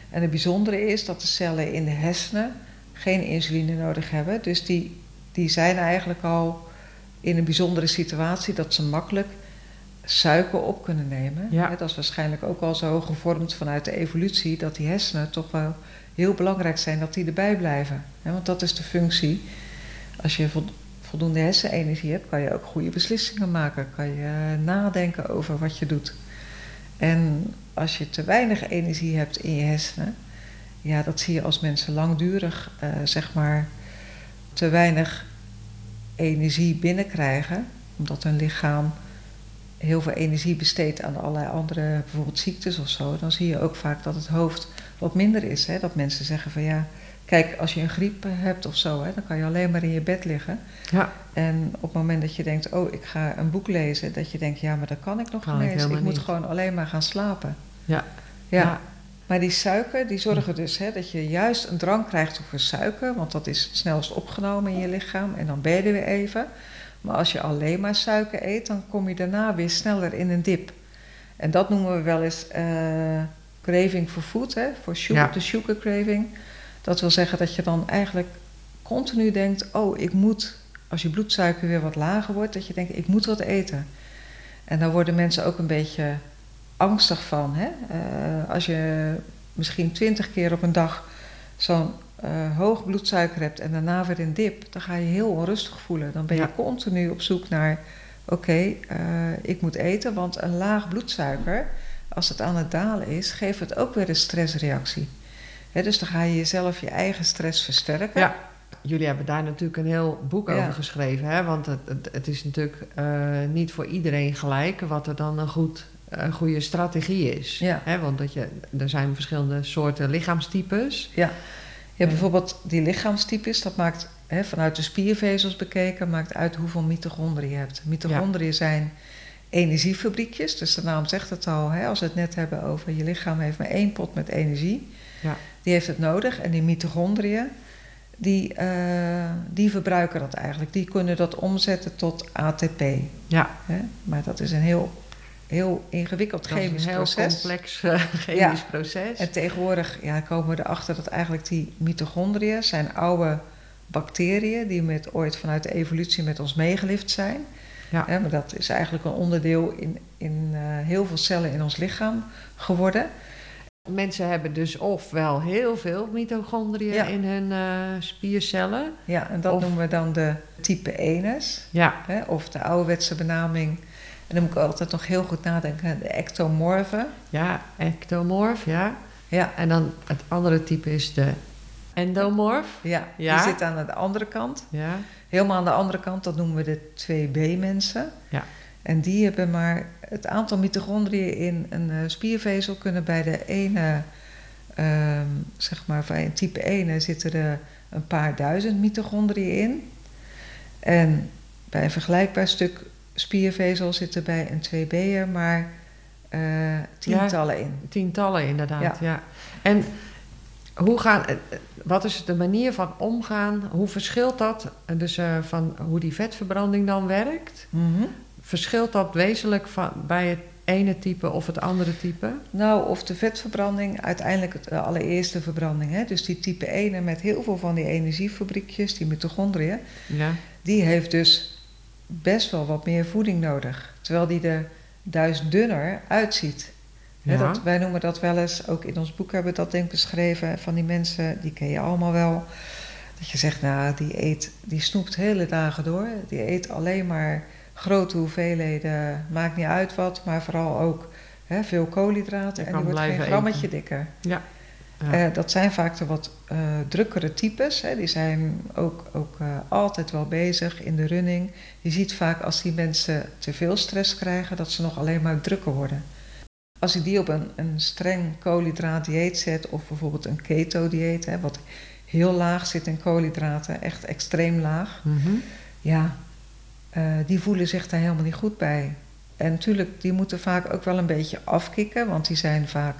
En het bijzondere is dat de cellen in de hersenen geen insuline nodig hebben. Dus die, die zijn eigenlijk al in een bijzondere situatie dat ze makkelijk suiker op kunnen nemen. Ja. Dat is waarschijnlijk ook al zo gevormd vanuit de evolutie dat die hersenen toch wel heel belangrijk zijn dat die erbij blijven. Want dat is de functie. Als je voldoende hersenenergie hebt, kan je ook goede beslissingen maken. Kan je nadenken over wat je doet. En als je te weinig energie hebt in je hersenen, ja, dat zie je als mensen langdurig, uh, zeg maar, te weinig energie binnenkrijgen, omdat hun lichaam heel veel energie besteedt aan allerlei andere, bijvoorbeeld ziektes of zo, dan zie je ook vaak dat het hoofd wat minder is. Hè? Dat mensen zeggen van ja, kijk, als je een griep hebt of zo, hè, dan kan je alleen maar in je bed liggen. Ja. En op het moment dat je denkt, oh, ik ga een boek lezen, dat je denkt, ja, maar dat kan ik nog niet eens. Ik, ik moet gewoon alleen maar gaan slapen. Ja. ja. ja. Maar die suiker, die zorgen dus hè, dat je juist een drang krijgt voor suiker, want dat is het snelst opgenomen in je lichaam en dan ben je er weer even. Maar als je alleen maar suiker eet, dan kom je daarna weer sneller in een dip. En dat noemen we wel eens uh, craving for food, hè, voor sugar, de sugar craving. Dat wil zeggen dat je dan eigenlijk continu denkt: oh, ik moet, als je bloedsuiker weer wat lager wordt, dat je denkt: ik moet wat eten. En dan worden mensen ook een beetje angstig van. Hè? Uh, als je misschien twintig keer op een dag zo'n uh, hoog bloedsuiker hebt en daarna weer een dip, dan ga je heel onrustig voelen. Dan ben je continu op zoek naar: oké, uh, ik moet eten, want een laag bloedsuiker, als het aan het dalen is, geeft het ook weer een stressreactie. He, dus dan ga je jezelf je eigen stress versterken. Ja. Jullie hebben daar natuurlijk een heel boek over geschreven, hè? want het, het, het is natuurlijk uh, niet voor iedereen gelijk wat er dan een goed een goede strategie is. Ja. Hè? Want dat je, er zijn verschillende soorten lichaamstypes. Ja. Je hebt bijvoorbeeld die lichaamstypes, dat maakt hè, vanuit de spiervezels bekeken, maakt uit hoeveel mitochondriën je hebt. Mitochondriën zijn energiefabriekjes, dus de naam zegt het al. Hè, als we het net hebben over je lichaam heeft maar één pot met energie. Ja. Die heeft het nodig en die mitochondriën, die, uh, die verbruiken dat eigenlijk. Die kunnen dat omzetten tot ATP. Ja. Hè? Maar dat is een heel heel ingewikkeld dat chemisch is een proces. heel complex uh, chemisch Ja. proces. En tegenwoordig ja, komen we erachter dat eigenlijk die mitochondriën zijn oude bacteriën die met, ooit vanuit de evolutie met ons meegelift zijn. Ja. Hè, maar dat is eigenlijk een onderdeel in, in uh, heel veel cellen in ons lichaam geworden. Mensen hebben dus ofwel heel veel mitochondriën Ja. in hun eh, spiercellen. Ja, en dat Of- noemen we dan de type 1's. Ja, Hè, of de ouderwetse benaming. En dan moet ik altijd nog heel goed nadenken, de ectomorfen. ja, ectomorf, ja. Ja, En dan het andere type is de endomorf. ja, Ja. die zit aan de andere kant. Ja, Helemaal aan de andere kant, dat noemen we de 2B-mensen. Ja. En die hebben maar het aantal mitochondriën in een eh, spiervezel kunnen bij de ene, ehm, zeg maar bij een type 1 zitten er een paar duizend mitochondriën in. En bij een vergelijkbaar stuk spiervezel zitten bij een 2B'er maar eh, tientallen in. tientallen inderdaad, ja. Ja. En hoe gaan, eh, wat is de manier van omgaan? Hoe verschilt dat? Dus van hoe die vetverbranding dan werkt? Mhm. Verschilt dat wezenlijk van, bij het ene type of het andere type? Nou, of de vetverbranding, uiteindelijk het eh, allereerste verbranding. Hè? Dus die type 1 met heel veel van die energiefabriekjes, die mitochondriën, Ja, die heeft dus best wel wat meer voeding nodig. Terwijl die er duizend dunner uitziet. Hè, dat, wij noemen dat wel eens, ook in ons boek hebben we dat denk ik beschreven, van die mensen, die ken je allemaal wel. Dat je zegt, nou, die eet, die snoept hele dagen door. Die eet alleen maar grote hoeveelheden, maakt niet uit wat, maar vooral ook hè, veel koolhydraten. Je en die wordt geen grammetje eten. dikker. ja. ja. Eh, dat zijn vaak de wat eh, drukkere types. Hè. Die zijn ook, ook eh, altijd wel bezig in de running. Je ziet vaak als die mensen te veel stress krijgen, dat ze nog alleen maar drukker worden. Als ik die op een, een streng koolhydraatdieet zet, of bijvoorbeeld een keto-dieet, hè, wat heel laag zit in koolhydraten, echt extreem laag, Mhm. ja, eh, die voelen zich daar helemaal niet goed bij. En natuurlijk, die moeten vaak ook wel een beetje afkicken, want die zijn vaak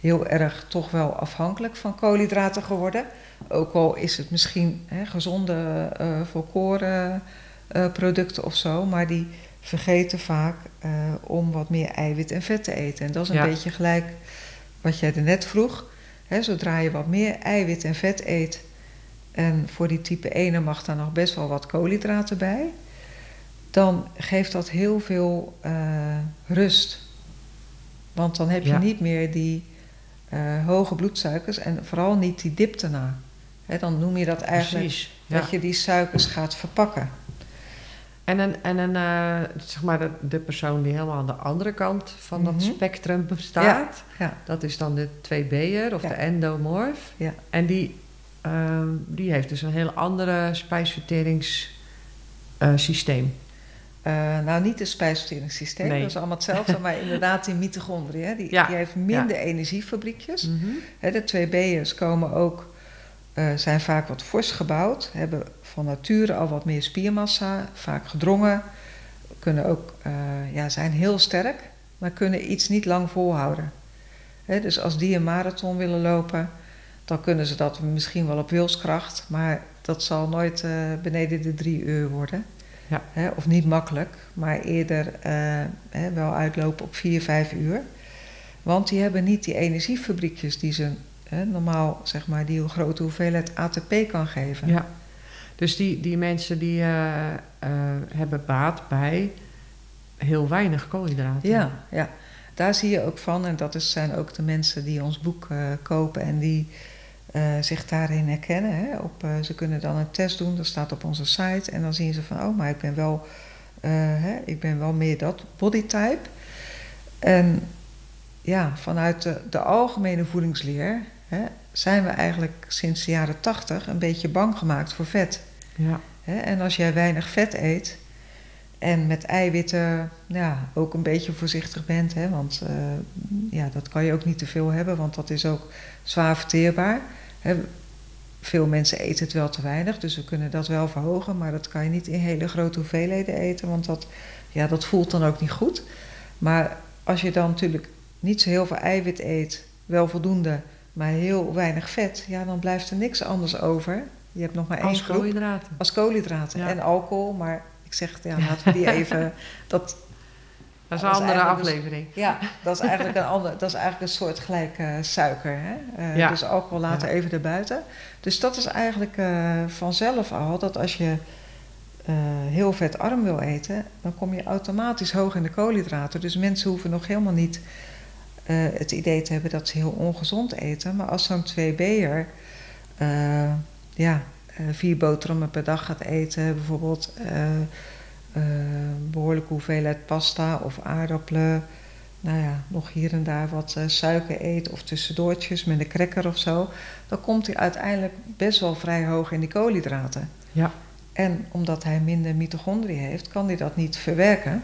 heel erg toch wel afhankelijk van koolhydraten geworden. Ook al is het misschien hè, gezonde eh volkoren eh, producten of zo, maar die vergeten vaak om wat meer eiwit en vet te eten. En dat is een Ja. beetje gelijk wat jij er net vroeg. Hè, zodra je wat meer eiwit en vet eet, en voor die type 1 mag daar nog best wel wat koolhydraten bij, dan geeft dat heel veel uh, rust. Want dan heb je Ja. niet meer die eh, hoge bloedsuikers en vooral niet die dip daarna. Hè, dan noem je dat eigenlijk Precies. Ja. dat je die suikers gaat verpakken. En, een, en een, eh, zeg maar de, de persoon die helemaal aan de andere kant van dat Mhm. spectrum (laughs) bestaat, Ja, dat is dan de 2B'er of de endomorf. Ja. En die, ehm, die heeft dus een heel andere spijsverteringssysteem. Eh, nou, niet het spijsverteringssysteem, Nee. dat is allemaal hetzelfde, (laughs) maar inderdaad die mitochondriën. Die, Ja, die heeft minder energiefabriekjes. Mhm. De 2B'ers komen ook, eh, zijn vaak wat fors gebouwd, hebben van nature al wat meer spiermassa, vaak gedrongen, kunnen ook, eh, ja, zijn heel sterk, maar kunnen iets niet lang volhouden. Dus als die een marathon willen lopen, dan kunnen ze dat misschien wel op wilskracht, maar dat zal nooit beneden de drie uur worden. Ja. Hè, of niet makkelijk, maar eerder eh, hè, wel uitlopen op vier, vijf uur. Want die hebben niet die energiefabriekjes die ze hè, normaal, zeg maar, die een grote hoeveelheid ATP kan geven. Ja. Dus die, die mensen die eh, eh, hebben baat bij heel weinig koolhydraten. Ja, ja. Daar zie je ook van, en dat is, zijn ook de mensen die ons boek kopen en die eh, zich daarin herkennen. Hè. Op, eh, ze kunnen dan een test doen, dat staat op onze site, en dan zien ze van, oh, maar ik ben wel, eh, hè, ik ben wel meer dat bodytype. En ja, vanuit de, de algemene voedingsleer hè, zijn we eigenlijk sinds de jaren tachtig een beetje bang gemaakt voor vet. Ja. Hè, en als jij weinig vet eet en met eiwitten ja, ook een beetje voorzichtig bent, hè, want eh, ja, dat kan je ook niet te veel hebben, want dat is ook zwaar verteerbaar. Hè. Veel mensen eten het wel te weinig, dus we kunnen dat wel verhogen, maar dat kan je niet in hele grote hoeveelheden eten, want dat, ja, dat voelt dan ook niet goed. Maar als je dan natuurlijk niet zo heel veel eiwit eet, wel voldoende, maar heel weinig vet, ja, dan blijft er niks anders over. Je hebt nog maar één Als groep koolhydraten. als koolhydraten Ja. en alcohol. Maar ik zeg, ja, (laughs) laten we die even. Dat, Dat is een andere aflevering. ja, dat is eigenlijk (laughs) een, ander, dat is eigenlijk een soort gelijk suiker. Hè? Eh, Ja. Dus alcohol laten Ja. even erbuiten. Dus dat is eigenlijk eh, vanzelf al dat als je eh, heel vetarm wil eten, dan kom je automatisch hoog in de koolhydraten. Dus mensen hoeven nog helemaal niet het idee te hebben dat ze heel ongezond eten. Maar als zo'n 2B'er eh, ja, vier boterhammen per dag gaat eten, bijvoorbeeld eh, eh, behoorlijke hoeveelheid pasta of aardappelen, nou ja, nog hier en daar wat eh, suiker eet of tussendoortjes met een cracker of zo, dan komt hij uiteindelijk best wel vrij hoog in die koolhydraten. Ja. En omdat hij minder mitochondriën heeft, kan hij dat niet verwerken.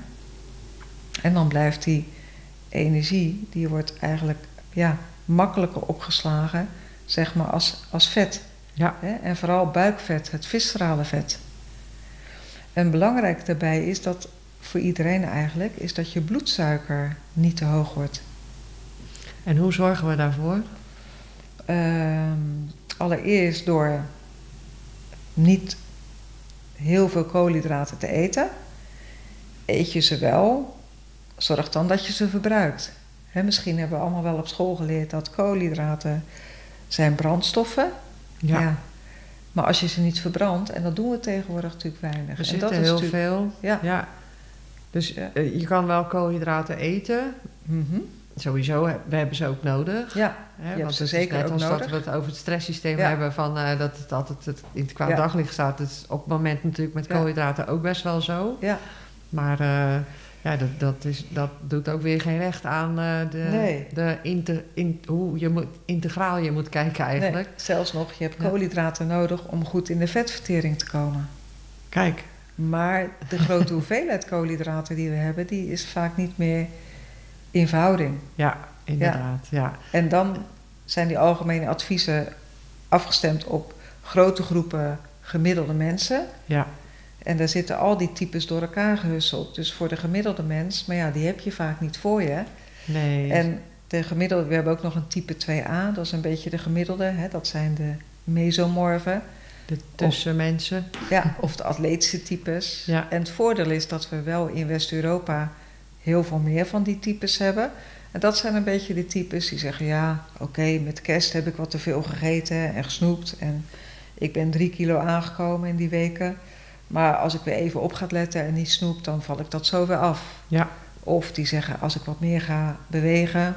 En dan blijft die energie, die wordt eigenlijk ja, makkelijker opgeslagen, zeg maar, als, als vet. Ja. Hè? En vooral buikvet, het viscerale vet. En belangrijk daarbij is dat voor iedereen eigenlijk, is dat je bloedsuiker niet te hoog wordt. En hoe zorgen we daarvoor? Ehm, allereerst door niet heel veel koolhydraten te eten. Eet je ze wel, zorg dan dat je ze verbruikt. Misschien hebben we allemaal wel op school geleerd dat koolhydraten zijn brandstoffen. Ja. Ja. Maar als je ze niet verbrandt, en dat doen we tegenwoordig natuurlijk weinig. Er en zitten heel veel. Ja. Ja. Dus eh, je kan wel koolhydraten eten. Mhm. Sowieso, hè, we hebben ze ook nodig. Ja, Hè, want ze zeker net ook als nodig. dat we het over het stresssysteem Ja. hebben, van, eh, dat het altijd het in het kwaad daglicht staat. Dat is op het moment natuurlijk met koolhydraten ook best wel zo. ja. Maar eh, ja, dat, dat, is, dat doet ook weer geen recht aan eh, de, Nee. de in, hoe je moet, integraal je moet kijken eigenlijk. Nee, zelfs nog, je hebt Ja. koolhydraten nodig om goed in de vetvertering te komen. Kijk, Maar de grote (laughs) hoeveelheid koolhydraten die we hebben, die is vaak niet meer in verhouding. ja, inderdaad. Ja. En dan zijn die algemene adviezen afgestemd op grote groepen gemiddelde mensen. Ja. En daar zitten al die types door elkaar gehusteld. Dus voor de gemiddelde mens, maar ja, die heb je vaak niet voor je. Nee. En de gemiddelde, we hebben ook nog een type 2a, dat is een beetje de gemiddelde. Hè? Dat zijn de mesomorfen. de tussenmensen. Ja, of de atletische types. Ja. En het voordeel is dat we wel in West-Europa heel veel meer van die types hebben. En dat zijn een beetje de types die zeggen: ja, oké, met kerst heb ik wat te veel gegeten en gesnoept. En ik ben drie kilo aangekomen in die weken. Maar als ik weer even op ga letten en niet snoep, dan val ik dat zo weer af. Ja. Of die zeggen: als ik wat meer ga bewegen,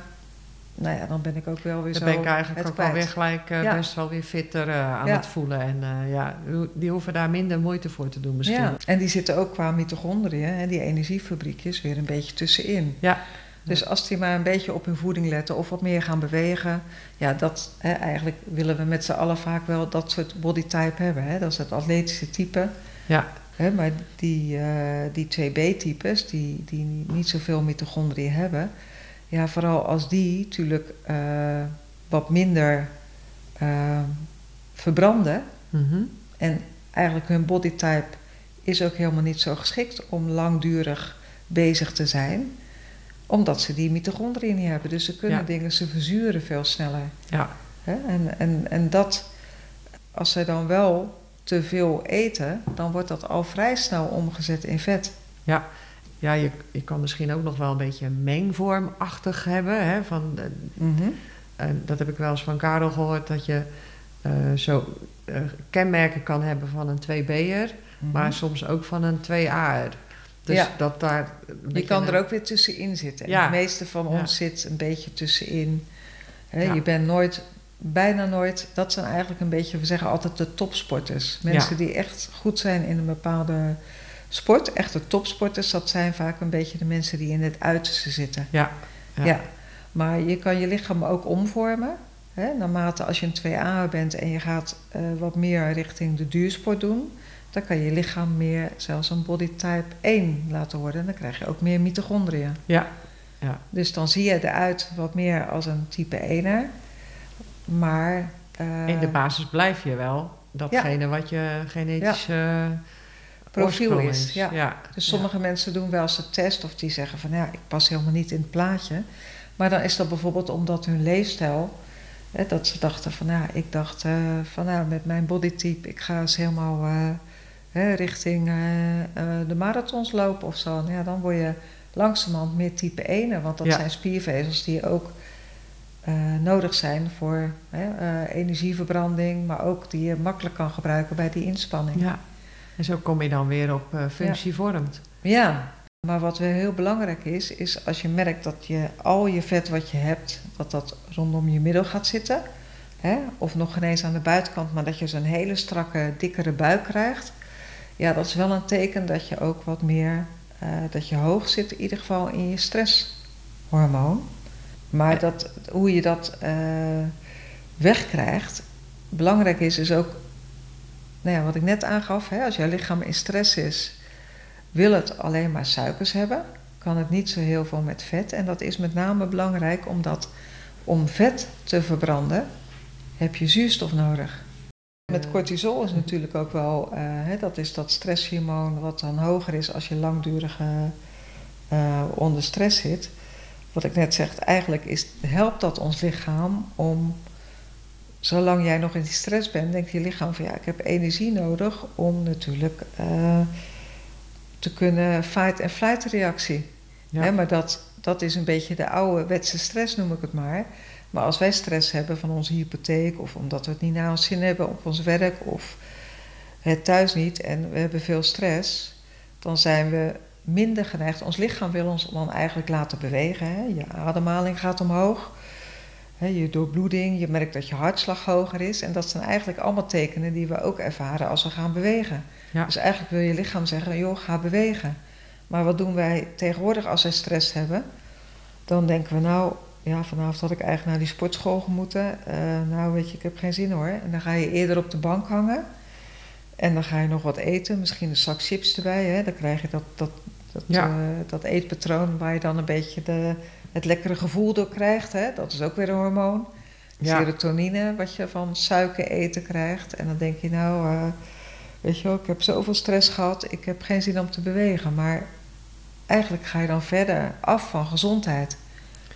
nou ja, dan ben ik ook wel weer Dan zo. ben ik eigenlijk ook wel kwijt. weer gelijk eh, Ja. best wel weer fitter eh, aan Ja. het voelen. En eh, ja, die hoeven daar minder moeite voor te doen misschien. Ja, en die zitten ook qua mitochondriën, hè, die energiefabriekjes, weer een beetje tussenin. Ja. Dus als die maar een beetje op hun voeding letten of wat meer gaan bewegen, ja, dat hè, eigenlijk willen we met z'n allen vaak wel dat soort bodytype hebben. Hè? Dat is het atletische type. Ja. Hè? Maar die, eh, die 2B-types, die, die niet zoveel mitochondriën hebben, ja, vooral als die natuurlijk eh, wat minder eh, verbranden. Mhm. En eigenlijk hun bodytype is ook helemaal niet zo geschikt om langdurig bezig te zijn, omdat ze die mitochondriën niet hebben. Dus ze kunnen Ja. dingen, ze verzuren veel sneller. Ja. Hè? En, en, en dat, als ze dan wel te veel eten, dan wordt dat al vrij snel omgezet in vet. Ja, ja je, je kan misschien ook nog wel een beetje mengvormachtig hebben. Hè, van, eh, Mhm. dat heb ik wel eens van Karel gehoord, dat je eh, zo eh, kenmerken kan hebben van een 2B'er, Mhm. maar soms ook van een 2A'er. Dus Ja. dat daar... Je kan er ook weer tussenin zitten. En Ja. De meeste van Ja. ons zit een beetje tussenin. Je bent nooit, bijna nooit, dat zijn eigenlijk een beetje, we zeggen altijd de topsporters. Mensen die echt goed zijn in een bepaalde sport, echte topsporters, dat zijn vaak een beetje de mensen die in het uiterste zitten. Ja, ja. Ja. Maar je kan je lichaam ook omvormen. Hè, naarmate als je een 2A bent en je gaat eh, wat meer richting de duursport doen, dan kan je lichaam meer zelfs een bodytype 1 laten worden. En dan krijg je ook meer mitochondriën. ja, ja. Dus dan zie je eruit wat meer als een type 1er. Maar. eh, In de basis blijf je wel datgene wat je genetische Profiel oorsprong is, ja. ja. Dus sommige mensen doen wel eens een test of die zeggen van ja, ik pas helemaal niet in het plaatje. Maar dan is dat bijvoorbeeld omdat hun leefstijl, hè, dat ze dachten van ja, ik dacht eh, van ja, met mijn bodytype, ik ga eens helemaal eh, hè, richting eh, eh, de marathons lopen of zo. Nou ja, dan word je langzamerhand meer type 1, want dat Ja. zijn spiervezels die ook eh, nodig zijn voor hè, eh, energieverbranding, maar ook die je makkelijk kan gebruiken bij die inspanning. Ja. En zo kom je dan weer op eh, functie vormt. Ja, maar wat weer heel belangrijk is, is als je merkt dat je al je vet wat je hebt, dat dat rondom je middel gaat zitten. Hè? Of nog ineens aan de buitenkant, maar dat je zo'n hele strakke, dikkere buik krijgt. Ja, dat is wel een teken dat je ook wat meer, dat je hoog zit in ieder geval in je stresshormoon. Maar dat, hoe je dat eh, wegkrijgt, belangrijk is is ook, nou ja, wat ik net aangaf, hè, als jouw lichaam in stress is, wil het alleen maar suikers hebben, kan het niet zo heel veel met vet. En dat is met name belangrijk omdat om vet te verbranden heb je zuurstof nodig. Met cortisol is natuurlijk ook wel, eh, hè, dat is dat stresshormoon wat dan hoger is als je langdurig eh, onder stress zit. Wat ik net zeg, eigenlijk is, helpt dat ons lichaam om, zolang jij nog in die stress bent, denkt je lichaam van ja, ik heb energie nodig om natuurlijk eh, te kunnen fight- en flight reactie. Ja. Hè, maar dat, dat is een beetje de oude wetse stress, noem ik het maar. Maar als wij stress hebben van onze hypotheek, of omdat we het niet naar ons zin hebben op ons werk, of het thuis niet en we hebben veel stress, dan zijn we minder geneigd. Ons lichaam wil ons dan eigenlijk laten bewegen. Hè? Je ademhaling gaat omhoog, hè, je doorbloeding, je merkt dat je hartslag hoger is. En dat zijn eigenlijk allemaal tekenen die we ook ervaren als we gaan bewegen. Ja. Dus eigenlijk wil je lichaam zeggen, joh, ga bewegen. Maar wat doen wij tegenwoordig als wij stress hebben? Dan denken we, nou, ja, vanavond had ik eigenlijk naar die sportschool moeten. Eh, nou, weet je, ik heb geen zin hoor. En dan ga je eerder op de bank hangen. En dan ga je nog wat eten, misschien een zak chips erbij. Hè? Dan krijg je dat, dat, dat, Ja. eh, dat eetpatroon waar je dan een beetje de, het lekkere gevoel door krijgt. Hè? Dat is ook weer een hormoon. Ja. Serotonine, wat je van suiker eten krijgt. En dan denk je, nou, eh, weet je wel, ik heb zoveel stress gehad, ik heb geen zin om te bewegen. Maar eigenlijk ga je dan verder af van gezondheid.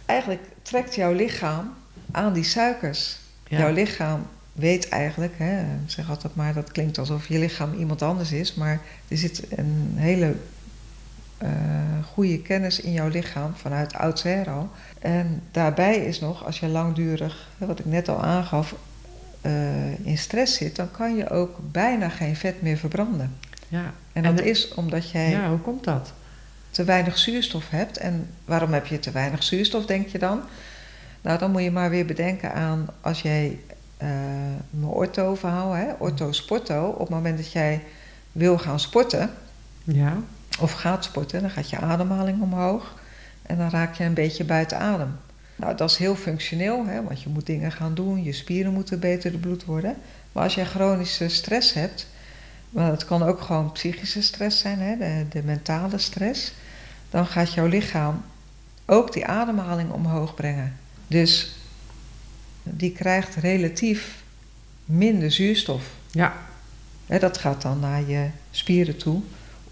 Eigenlijk trekt jouw lichaam aan die suikers. Ja. Jouw lichaam weet eigenlijk, hè, ik zeg altijd maar, dat klinkt alsof je lichaam iemand anders is, maar er zit een hele eh, goede kennis in jouw lichaam vanuit oudsher al. En daarbij is nog, als je langdurig, wat ik net al aangaf, uh, in stress zit, dan kan je ook bijna geen vet meer verbranden. Ja. En dat is omdat jij ja, hoe komt dat? te weinig zuurstof hebt. En waarom heb je te weinig zuurstof, denk je dan? Nou, dan moet je maar weer bedenken aan als jij uh, mijn ortho-verhaal, hè, ortho-sporto, op het moment dat jij wil gaan sporten, ja. Of gaat sporten, dan gaat je ademhaling omhoog en dan raak je een beetje buiten adem. Nou, dat is heel functioneel, hè, want je moet dingen gaan doen, je spieren moeten beter de bloed worden. Maar als jij chronische stress hebt, maar het kan ook gewoon psychische stress zijn, hè, de, de mentale stress, dan gaat jouw lichaam ook die ademhaling omhoog brengen. Dus die krijgt relatief minder zuurstof. Ja. dat gaat dan naar je spieren toe,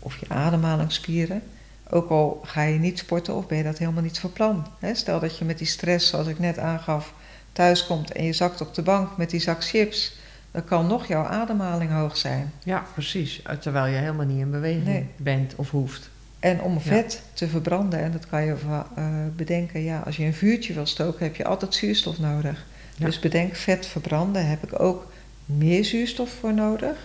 of je ademhalingsspieren. Ook al ga je niet sporten of ben je dat helemaal niet van plan. stel dat je met die stress, zoals ik net aangaf, thuiskomt en je zakt op de bank met die zak chips. Dan kan nog jouw ademhaling hoog zijn. Ja, precies. Terwijl je helemaal niet in beweging bent of hoeft. En om vet te verbranden, en dat kan je uh, bedenken, ja, als je een vuurtje wil stoken, heb je altijd zuurstof nodig. Dus bedenk, vet verbranden heb ik ook meer zuurstof voor nodig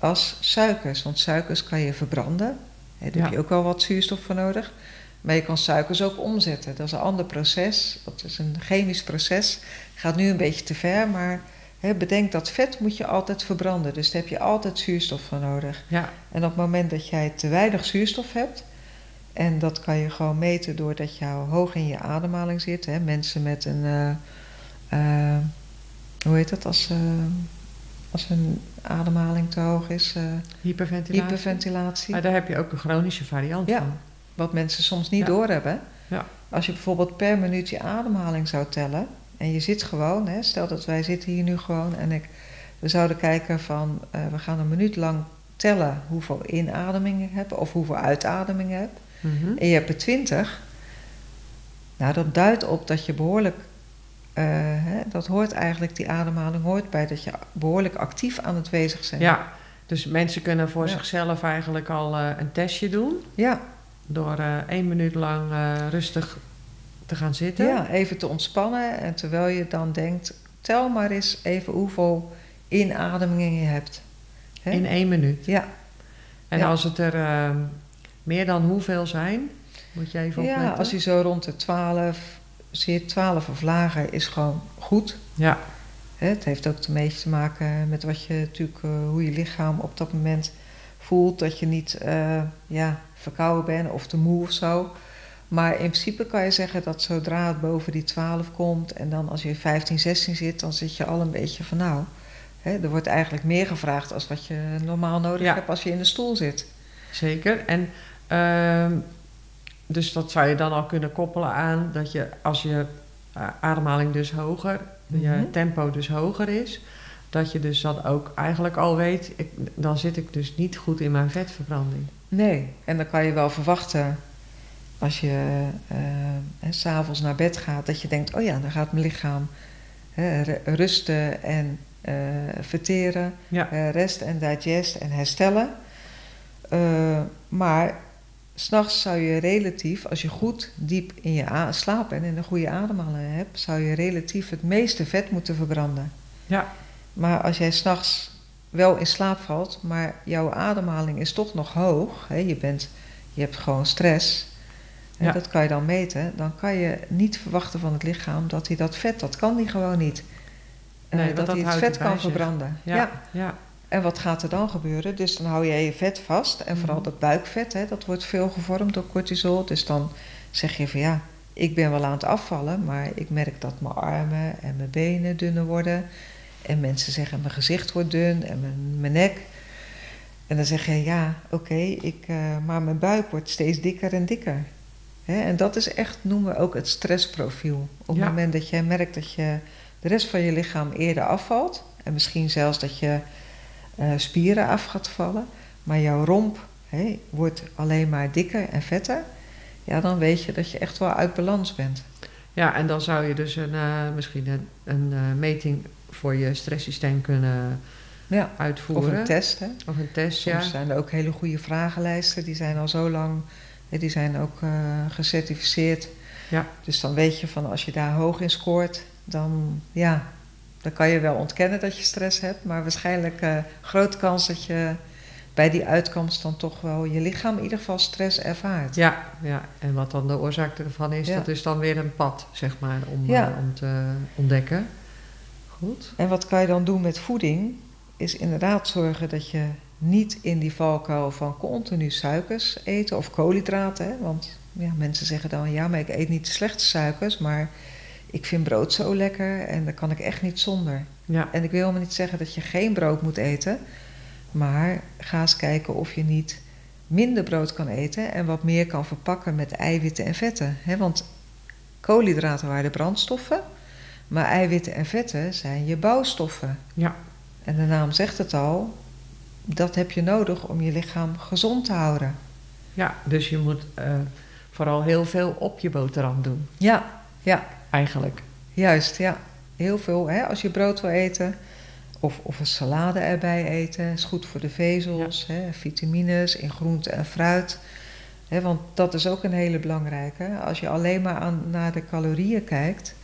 als suikers. Want suikers kan je verbranden. Daar heb je ook wel wat zuurstof voor nodig. Maar je kan suikers ook omzetten. Dat is een ander proces. Dat is een chemisch proces. Gaat nu een beetje te ver, maar bedenk dat vet moet je altijd verbranden. Dus daar heb je altijd zuurstof voor nodig. Ja. En op het moment dat jij te weinig zuurstof hebt... en dat kan je gewoon meten doordat je hoog in je ademhaling zit. Hè, mensen met een... Uh, uh, hoe heet dat? Als, uh, als hun ademhaling te hoog is. hyperventilatie. hyperventilatie. Maar daar heb je ook een chronische variant ja, van. Wat mensen soms niet doorhebben. Ja. Als je bijvoorbeeld per minuut je ademhaling zou tellen... en je zit gewoon, hè, stel dat wij zitten hier nu gewoon... en ik, we zouden kijken van, we gaan een minuut lang tellen... hoeveel inademingen je hebt of hoeveel uitademingen je hebt... Mhm. en je hebt er twintig... nou, dat duidt op dat je behoorlijk hè, dat hoort eigenlijk, die ademhaling hoort bij dat je behoorlijk actief aan het bezig bent. Ja, dus mensen kunnen voor zichzelf eigenlijk al uh, een testje doen. Ja. Door uh, één minuut lang rustig te gaan zitten. Ja, even te ontspannen. En terwijl je dan denkt, tel maar eens even hoeveel inademingen je hebt. Hè? In één minuut? Ja. En als het er ehm, meer dan hoeveel zijn, moet je even opletten? Ja, als je zo rond de 12, zit, 12 of lager, is gewoon goed. Ja. Het heeft ook een beetje te maken met wat je natuurlijk, uh, hoe je lichaam op dat moment voelt. Dat je niet uh, ja, verkouden bent of te moe of zo. Maar in principe kan je zeggen dat zodra het boven die 12 komt en dan als je 15, 16 zit, dan zit je al een beetje van nou. Hè, er wordt eigenlijk meer gevraagd als wat je normaal nodig ja. hebt als je in de stoel zit. Zeker. En uh, dus dat zou je dan al kunnen koppelen aan dat je als je ademhaling dus hoger, mm -hmm. je tempo dus hoger is, dat je dus dan ook eigenlijk al weet, ik, dan zit ik dus niet goed in mijn vetverbranding. Nee, en dan kan je wel verwachten als je uh, s'avonds naar bed gaat, dat je denkt, oh ja, dan gaat mijn lichaam hè, rusten en uh, verteren, ja. rest en digest en herstellen. maar S'nachts zou je relatief, als je goed diep in je slaap bent en een goede ademhaling hebt, zou je relatief het meeste vet moeten verbranden. Ja. Maar als jij s'nachts wel in slaap valt, maar jouw ademhaling is toch nog hoog, hè, je, bent, je hebt gewoon stress, ja. dat kan je dan meten, dan kan je niet verwachten van het lichaam dat hij dat vet, dat kan hij gewoon niet. Nee, dat, dat hij het vet kan verbranden. Ja, ja. ja. En wat gaat er dan gebeuren? Dus dan hou je je vet vast. En vooral dat buikvet, hè, dat wordt veel gevormd door cortisol. Dus dan zeg je van ja, ik ben wel aan het afvallen, maar ik merk dat mijn armen en mijn benen dunner worden. En mensen zeggen mijn gezicht wordt dun en mijn, mijn nek. En dan zeg je ja, oké, ik, uh, maar mijn buik wordt steeds dikker en dikker. Hè? En dat is echt, noemen we ook het stressprofiel. Op Ja. het moment dat jij merkt dat je de rest van je lichaam eerder afvalt. En misschien zelfs dat je eh, spieren af gaat vallen. Maar jouw romp wordt alleen maar dikker en vetter. Ja, dan weet je dat je echt wel uit balans bent. Ja, en dan zou je dus een, eh, misschien een, een eh, meting voor je stresssysteem kunnen Ja, uitvoeren. Of een test, hè. Of een test, ja. Soms zijn er ook hele goede vragenlijsten. Die zijn al zo lang Die zijn ook gecertificeerd. Ja. Dus dan weet je van als je daar hoog in scoort, dan, ja, dan kan je wel ontkennen dat je stress hebt. Maar waarschijnlijk uh, grote kans dat je bij die uitkomst dan toch wel je lichaam in ieder geval stress ervaart. Ja, ja. en wat dan de oorzaak ervan is, dat is dan weer een pad, zeg maar, om, ja. om te ontdekken. Goed. En wat kan je dan doen met voeding? Is inderdaad zorgen dat je niet in die valkuil van continu suikers eten of koolhydraten. Hè? Want ja, mensen zeggen dan, ja, maar ik eet niet slechte suikers, maar ik vind brood zo lekker en daar kan ik echt niet zonder. Ja. En ik wil helemaal niet zeggen dat je geen brood moet eten, maar ga eens kijken of je niet minder brood kan eten en wat meer kan verpakken met eiwitten en vetten. Want koolhydraten waren de brandstoffen, maar eiwitten en vetten zijn je bouwstoffen. Ja. En de naam zegt het al, dat heb je nodig om je lichaam gezond te houden. Ja, dus je moet uh, vooral heel veel op je boterham doen. Ja, ja. Eigenlijk. Juist, ja. Heel veel. Hè? Als je brood wil eten, of, of een salade erbij eten, is goed voor de vezels, ja. hè? vitamines in groente en fruit. Hè? Want dat is ook een hele belangrijke. Als je alleen maar aan, naar de calorieën kijkt,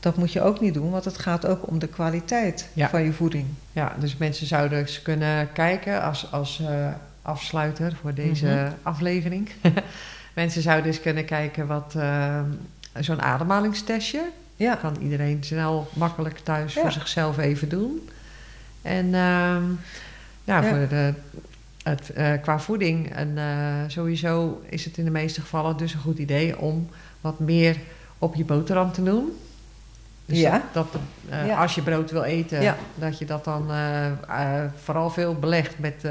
dat moet je ook niet doen, want het gaat ook om de kwaliteit ja. van je voeding. Ja, dus mensen zouden eens kunnen kijken als, als uh, afsluiter voor deze mm -hmm. aflevering. (laughs) mensen zouden eens kunnen kijken wat uh, zo'n ademhalingstestje. Ja. Kan iedereen snel, makkelijk thuis ja. voor zichzelf even doen. En uh, ja, voor de, het, uh, qua voeding en sowieso is het in de meeste gevallen dus een goed idee om wat meer op je boterham te doen. Dus ja. dat, uh, ja. als je brood wil eten, ja. dat je dat dan uh, uh, vooral veel belegt met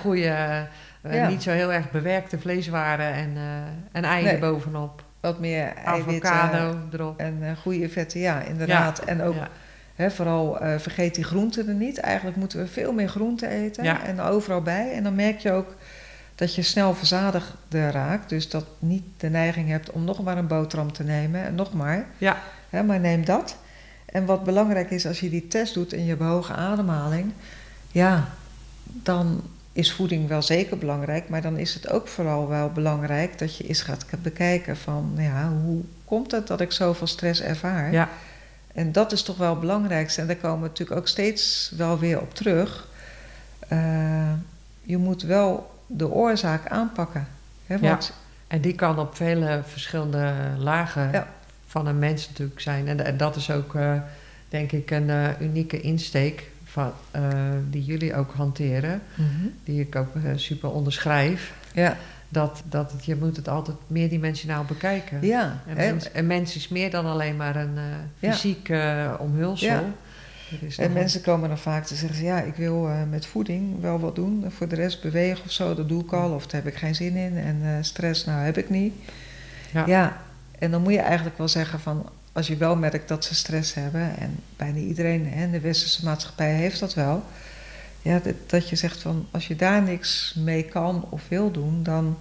goede, niet zo heel erg bewerkte vleeswaren en, en eieren nee. bovenop. Wat meer eiwitten Avocado erop. En goede vetten, ja, inderdaad. En ook hè, vooral vergeet die groenten er niet. Eigenlijk moeten we veel meer groenten eten en overal bij. En dan merk je ook dat je snel verzadigder raakt. Dus dat niet de neiging hebt om nog maar een boterham te nemen. En nog maar. Ja. Hè, maar neem dat. En wat belangrijk is als je die test doet en je hebt hoge ademhaling, ja, dan is voeding wel zeker belangrijk, maar dan is het ook vooral wel belangrijk dat je eens gaat bekijken van, nou ja, hoe komt het dat ik zoveel stress ervaar? Ja. En dat is toch wel het belangrijkste. En daar komen we natuurlijk ook steeds wel weer op terug. Uh, je moet wel de oorzaak aanpakken. Hè, want ja. En die kan op vele verschillende lagen ja van een mens natuurlijk zijn. En, en dat is ook, uh, denk ik, een uh, unieke insteek van, uh, die jullie ook hanteren. Mm -hmm. Die ik ook super onderschrijf. Ja. Dat, dat het, je moet het altijd meerdimensionaal bekijken. Ja. Een mens, mens is meer dan alleen maar een fysiek ja. omhulsel. Ja. En mensen komen dan vaak te zeggen: Ja, ik wil uh, met voeding wel wat doen. Voor de rest bewegen of zo, dat doe ik al. Of daar heb ik geen zin in. En uh, stress, nou heb ik niet. Ja. ja. En dan moet je eigenlijk wel zeggen: van als je wel merkt dat ze stress hebben. En bijna iedereen in de westerse maatschappij heeft dat wel. Ja, dat, dat je zegt van als je daar niks mee kan of wil doen, dan,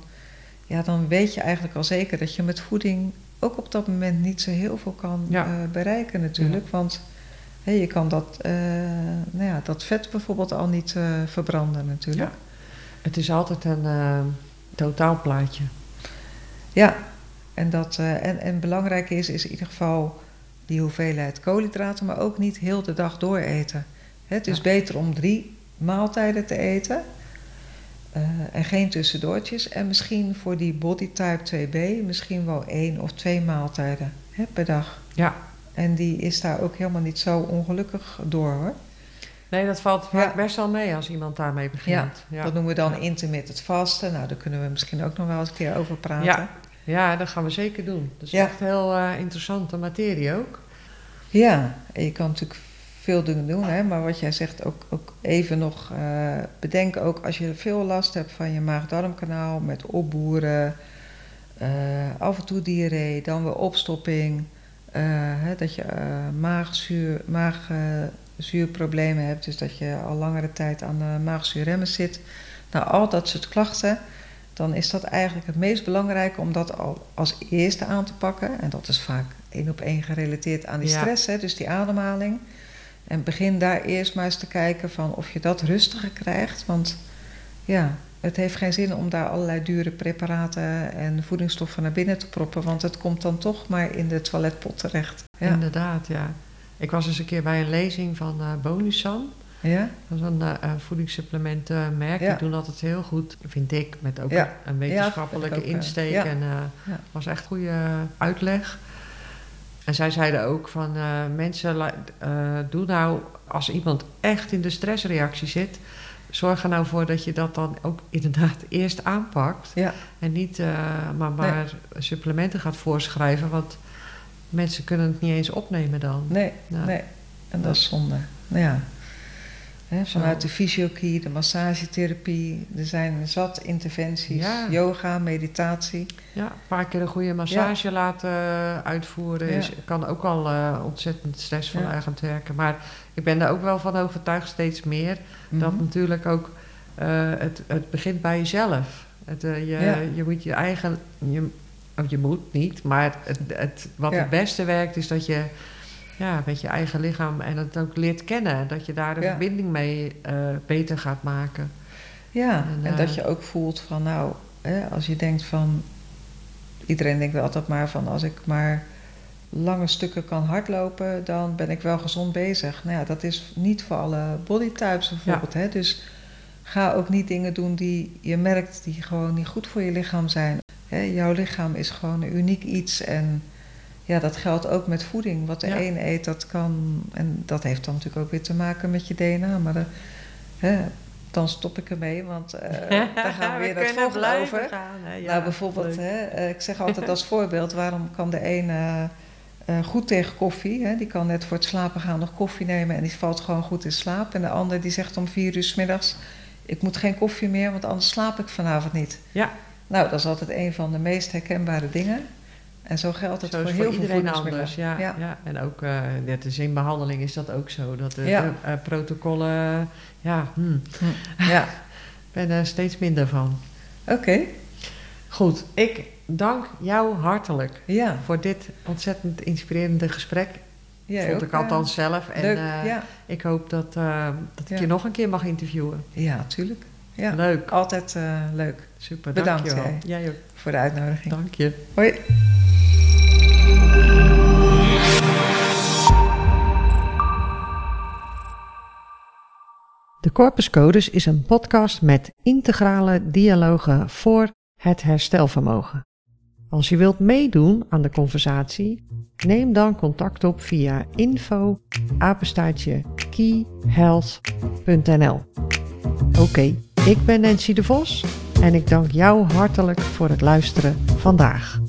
ja, dan weet je eigenlijk al zeker dat je met voeding ook op dat moment niet zo heel veel kan ja. uh, bereiken, natuurlijk. Ja. Want He, je kan dat, uh, nou ja, dat vet bijvoorbeeld al niet uh, verbranden natuurlijk. Ja. Het is altijd een totaalplaatje. Ja, en, dat, en, en belangrijk is, is in ieder geval die hoeveelheid koolhydraten, maar ook niet heel de dag door eten. He, het is ja. beter om drie maaltijden te eten en geen tussendoortjes. En misschien voor die body type 2b misschien wel één of twee maaltijden he, per dag. Ja, en die is daar ook helemaal niet zo ongelukkig door hoor. Nee, dat valt ja. best wel mee als iemand daarmee begint. Ja, ja. dat noemen we dan ja. intermittent vasten. Nou, daar kunnen we misschien ook nog wel eens een keer over praten. Ja, dat gaan we zeker doen. Dat is echt heel uh, interessante materie ook. Ja, en je kan natuurlijk veel dingen doen, hè, maar wat jij zegt ook, ook even nog uh, bedenken ook als je veel last hebt van je maag-darmkanaal met opboeren, uh, af en toe diarree, dan weer opstopping. Hè, dat je maagzuur, maagzuurproblemen hebt, dus dat je al langere tijd aan de maagzuurremmen zit. Nou, al dat soort klachten, dan is dat eigenlijk het meest belangrijke om dat al als eerste aan te pakken. En dat is vaak één op één gerelateerd aan die Ja. stress, hè, dus die ademhaling. En begin daar eerst maar eens te kijken van of je dat rustiger krijgt. Want ja, het heeft geen zin om daar allerlei dure preparaten en voedingsstoffen naar binnen te proppen, want het komt dan toch maar in de toiletpot terecht. Ja. Inderdaad, ja. Ik was eens een keer bij een lezing van uh, Bonusan. Ja? Dat is een uh, voedingssupplementenmerk. Die doen altijd heel goed, vind ik, met ook een wetenschappelijke ook, insteek. En uh, was echt goede uitleg. En zij zeiden ook van mensen, doe nou als iemand echt in de stressreactie zit, zorg er nou voor dat je dat dan ook inderdaad (laughs) eerst aanpakt. Ja. En niet maar, maar supplementen gaat voorschrijven, want mensen kunnen het niet eens opnemen dan. Nee, nee. En dat is zonde. Ja vanuit de fysiologie, de massagetherapie. Er zijn zat interventies. Yoga, meditatie. Ja, een paar keer een goede massage laten uitvoeren. Is, kan ook al uh, ontzettend aan werken. Maar ik ben er ook wel van overtuigd steeds meer. Dat mhm. natuurlijk ook uh, het, het begint bij jezelf. Het, uh, je, je moet je eigen... Je, of je moet niet, maar het, het, wat het beste werkt is dat je ja, met je eigen lichaam en het ook leert kennen. Dat je daar de verbinding mee uh, beter gaat maken. Ja, en, en, dat eh, je ook voelt van nou, hè, als je denkt van. Iedereen denkt wel altijd maar van als ik maar lange stukken kan hardlopen, dan ben ik wel gezond bezig. Nou ja, dat is niet voor alle bodytypes bijvoorbeeld. Hè? Dus ga ook niet dingen doen die je merkt die gewoon niet goed voor je lichaam zijn. Hè? Jouw lichaam is gewoon een uniek iets en ja, dat geldt ook met voeding. Wat de een eet, dat kan. En dat heeft dan natuurlijk ook weer te maken met je DNA. Maar de, hè, dan stop ik ermee, want uh, (laughs) daar gaan we weer het volgende over. Gaan, ja, nou, bijvoorbeeld, hè, eh, ik zeg altijd (laughs) als voorbeeld: waarom kan de ene uh, goed tegen koffie? Hè? Die kan net voor het slapen gaan nog koffie nemen en die valt gewoon goed in slaap. En de ander die zegt om vier uur s middags: ik moet geen koffie meer, want anders slaap ik vanavond niet. Ja. Nou, dat is altijd een van de meest herkenbare dingen. En zo geldt het voor heel iedereen anders. Ja, ja. En ook uh, net is in behandeling is dat ook zo. Dat de, ja. de uh, protocollen, ja, hmm. ja. (laughs) ik ben er steeds minder van. Oké. Goed, ik dank jou hartelijk ja. voor dit ontzettend inspirerende gesprek. Vond ook, ik althans zelf. En leuk, uh, ik hoop dat, dat ik je nog een keer mag interviewen. Ja, tuurlijk. Ja, leuk. Altijd leuk. Super, Bedankt dankjewel. Jij ook. voor de uitnodiging. Dank je. Hoi. De Corpus Codes is een podcast met integrale dialogen voor het herstelvermogen. Als je wilt meedoen aan de conversatie, neem dan contact op via info keyhealth.nl. Oké, ik ben Nancy de Vos en ik dank jou hartelijk voor het luisteren vandaag.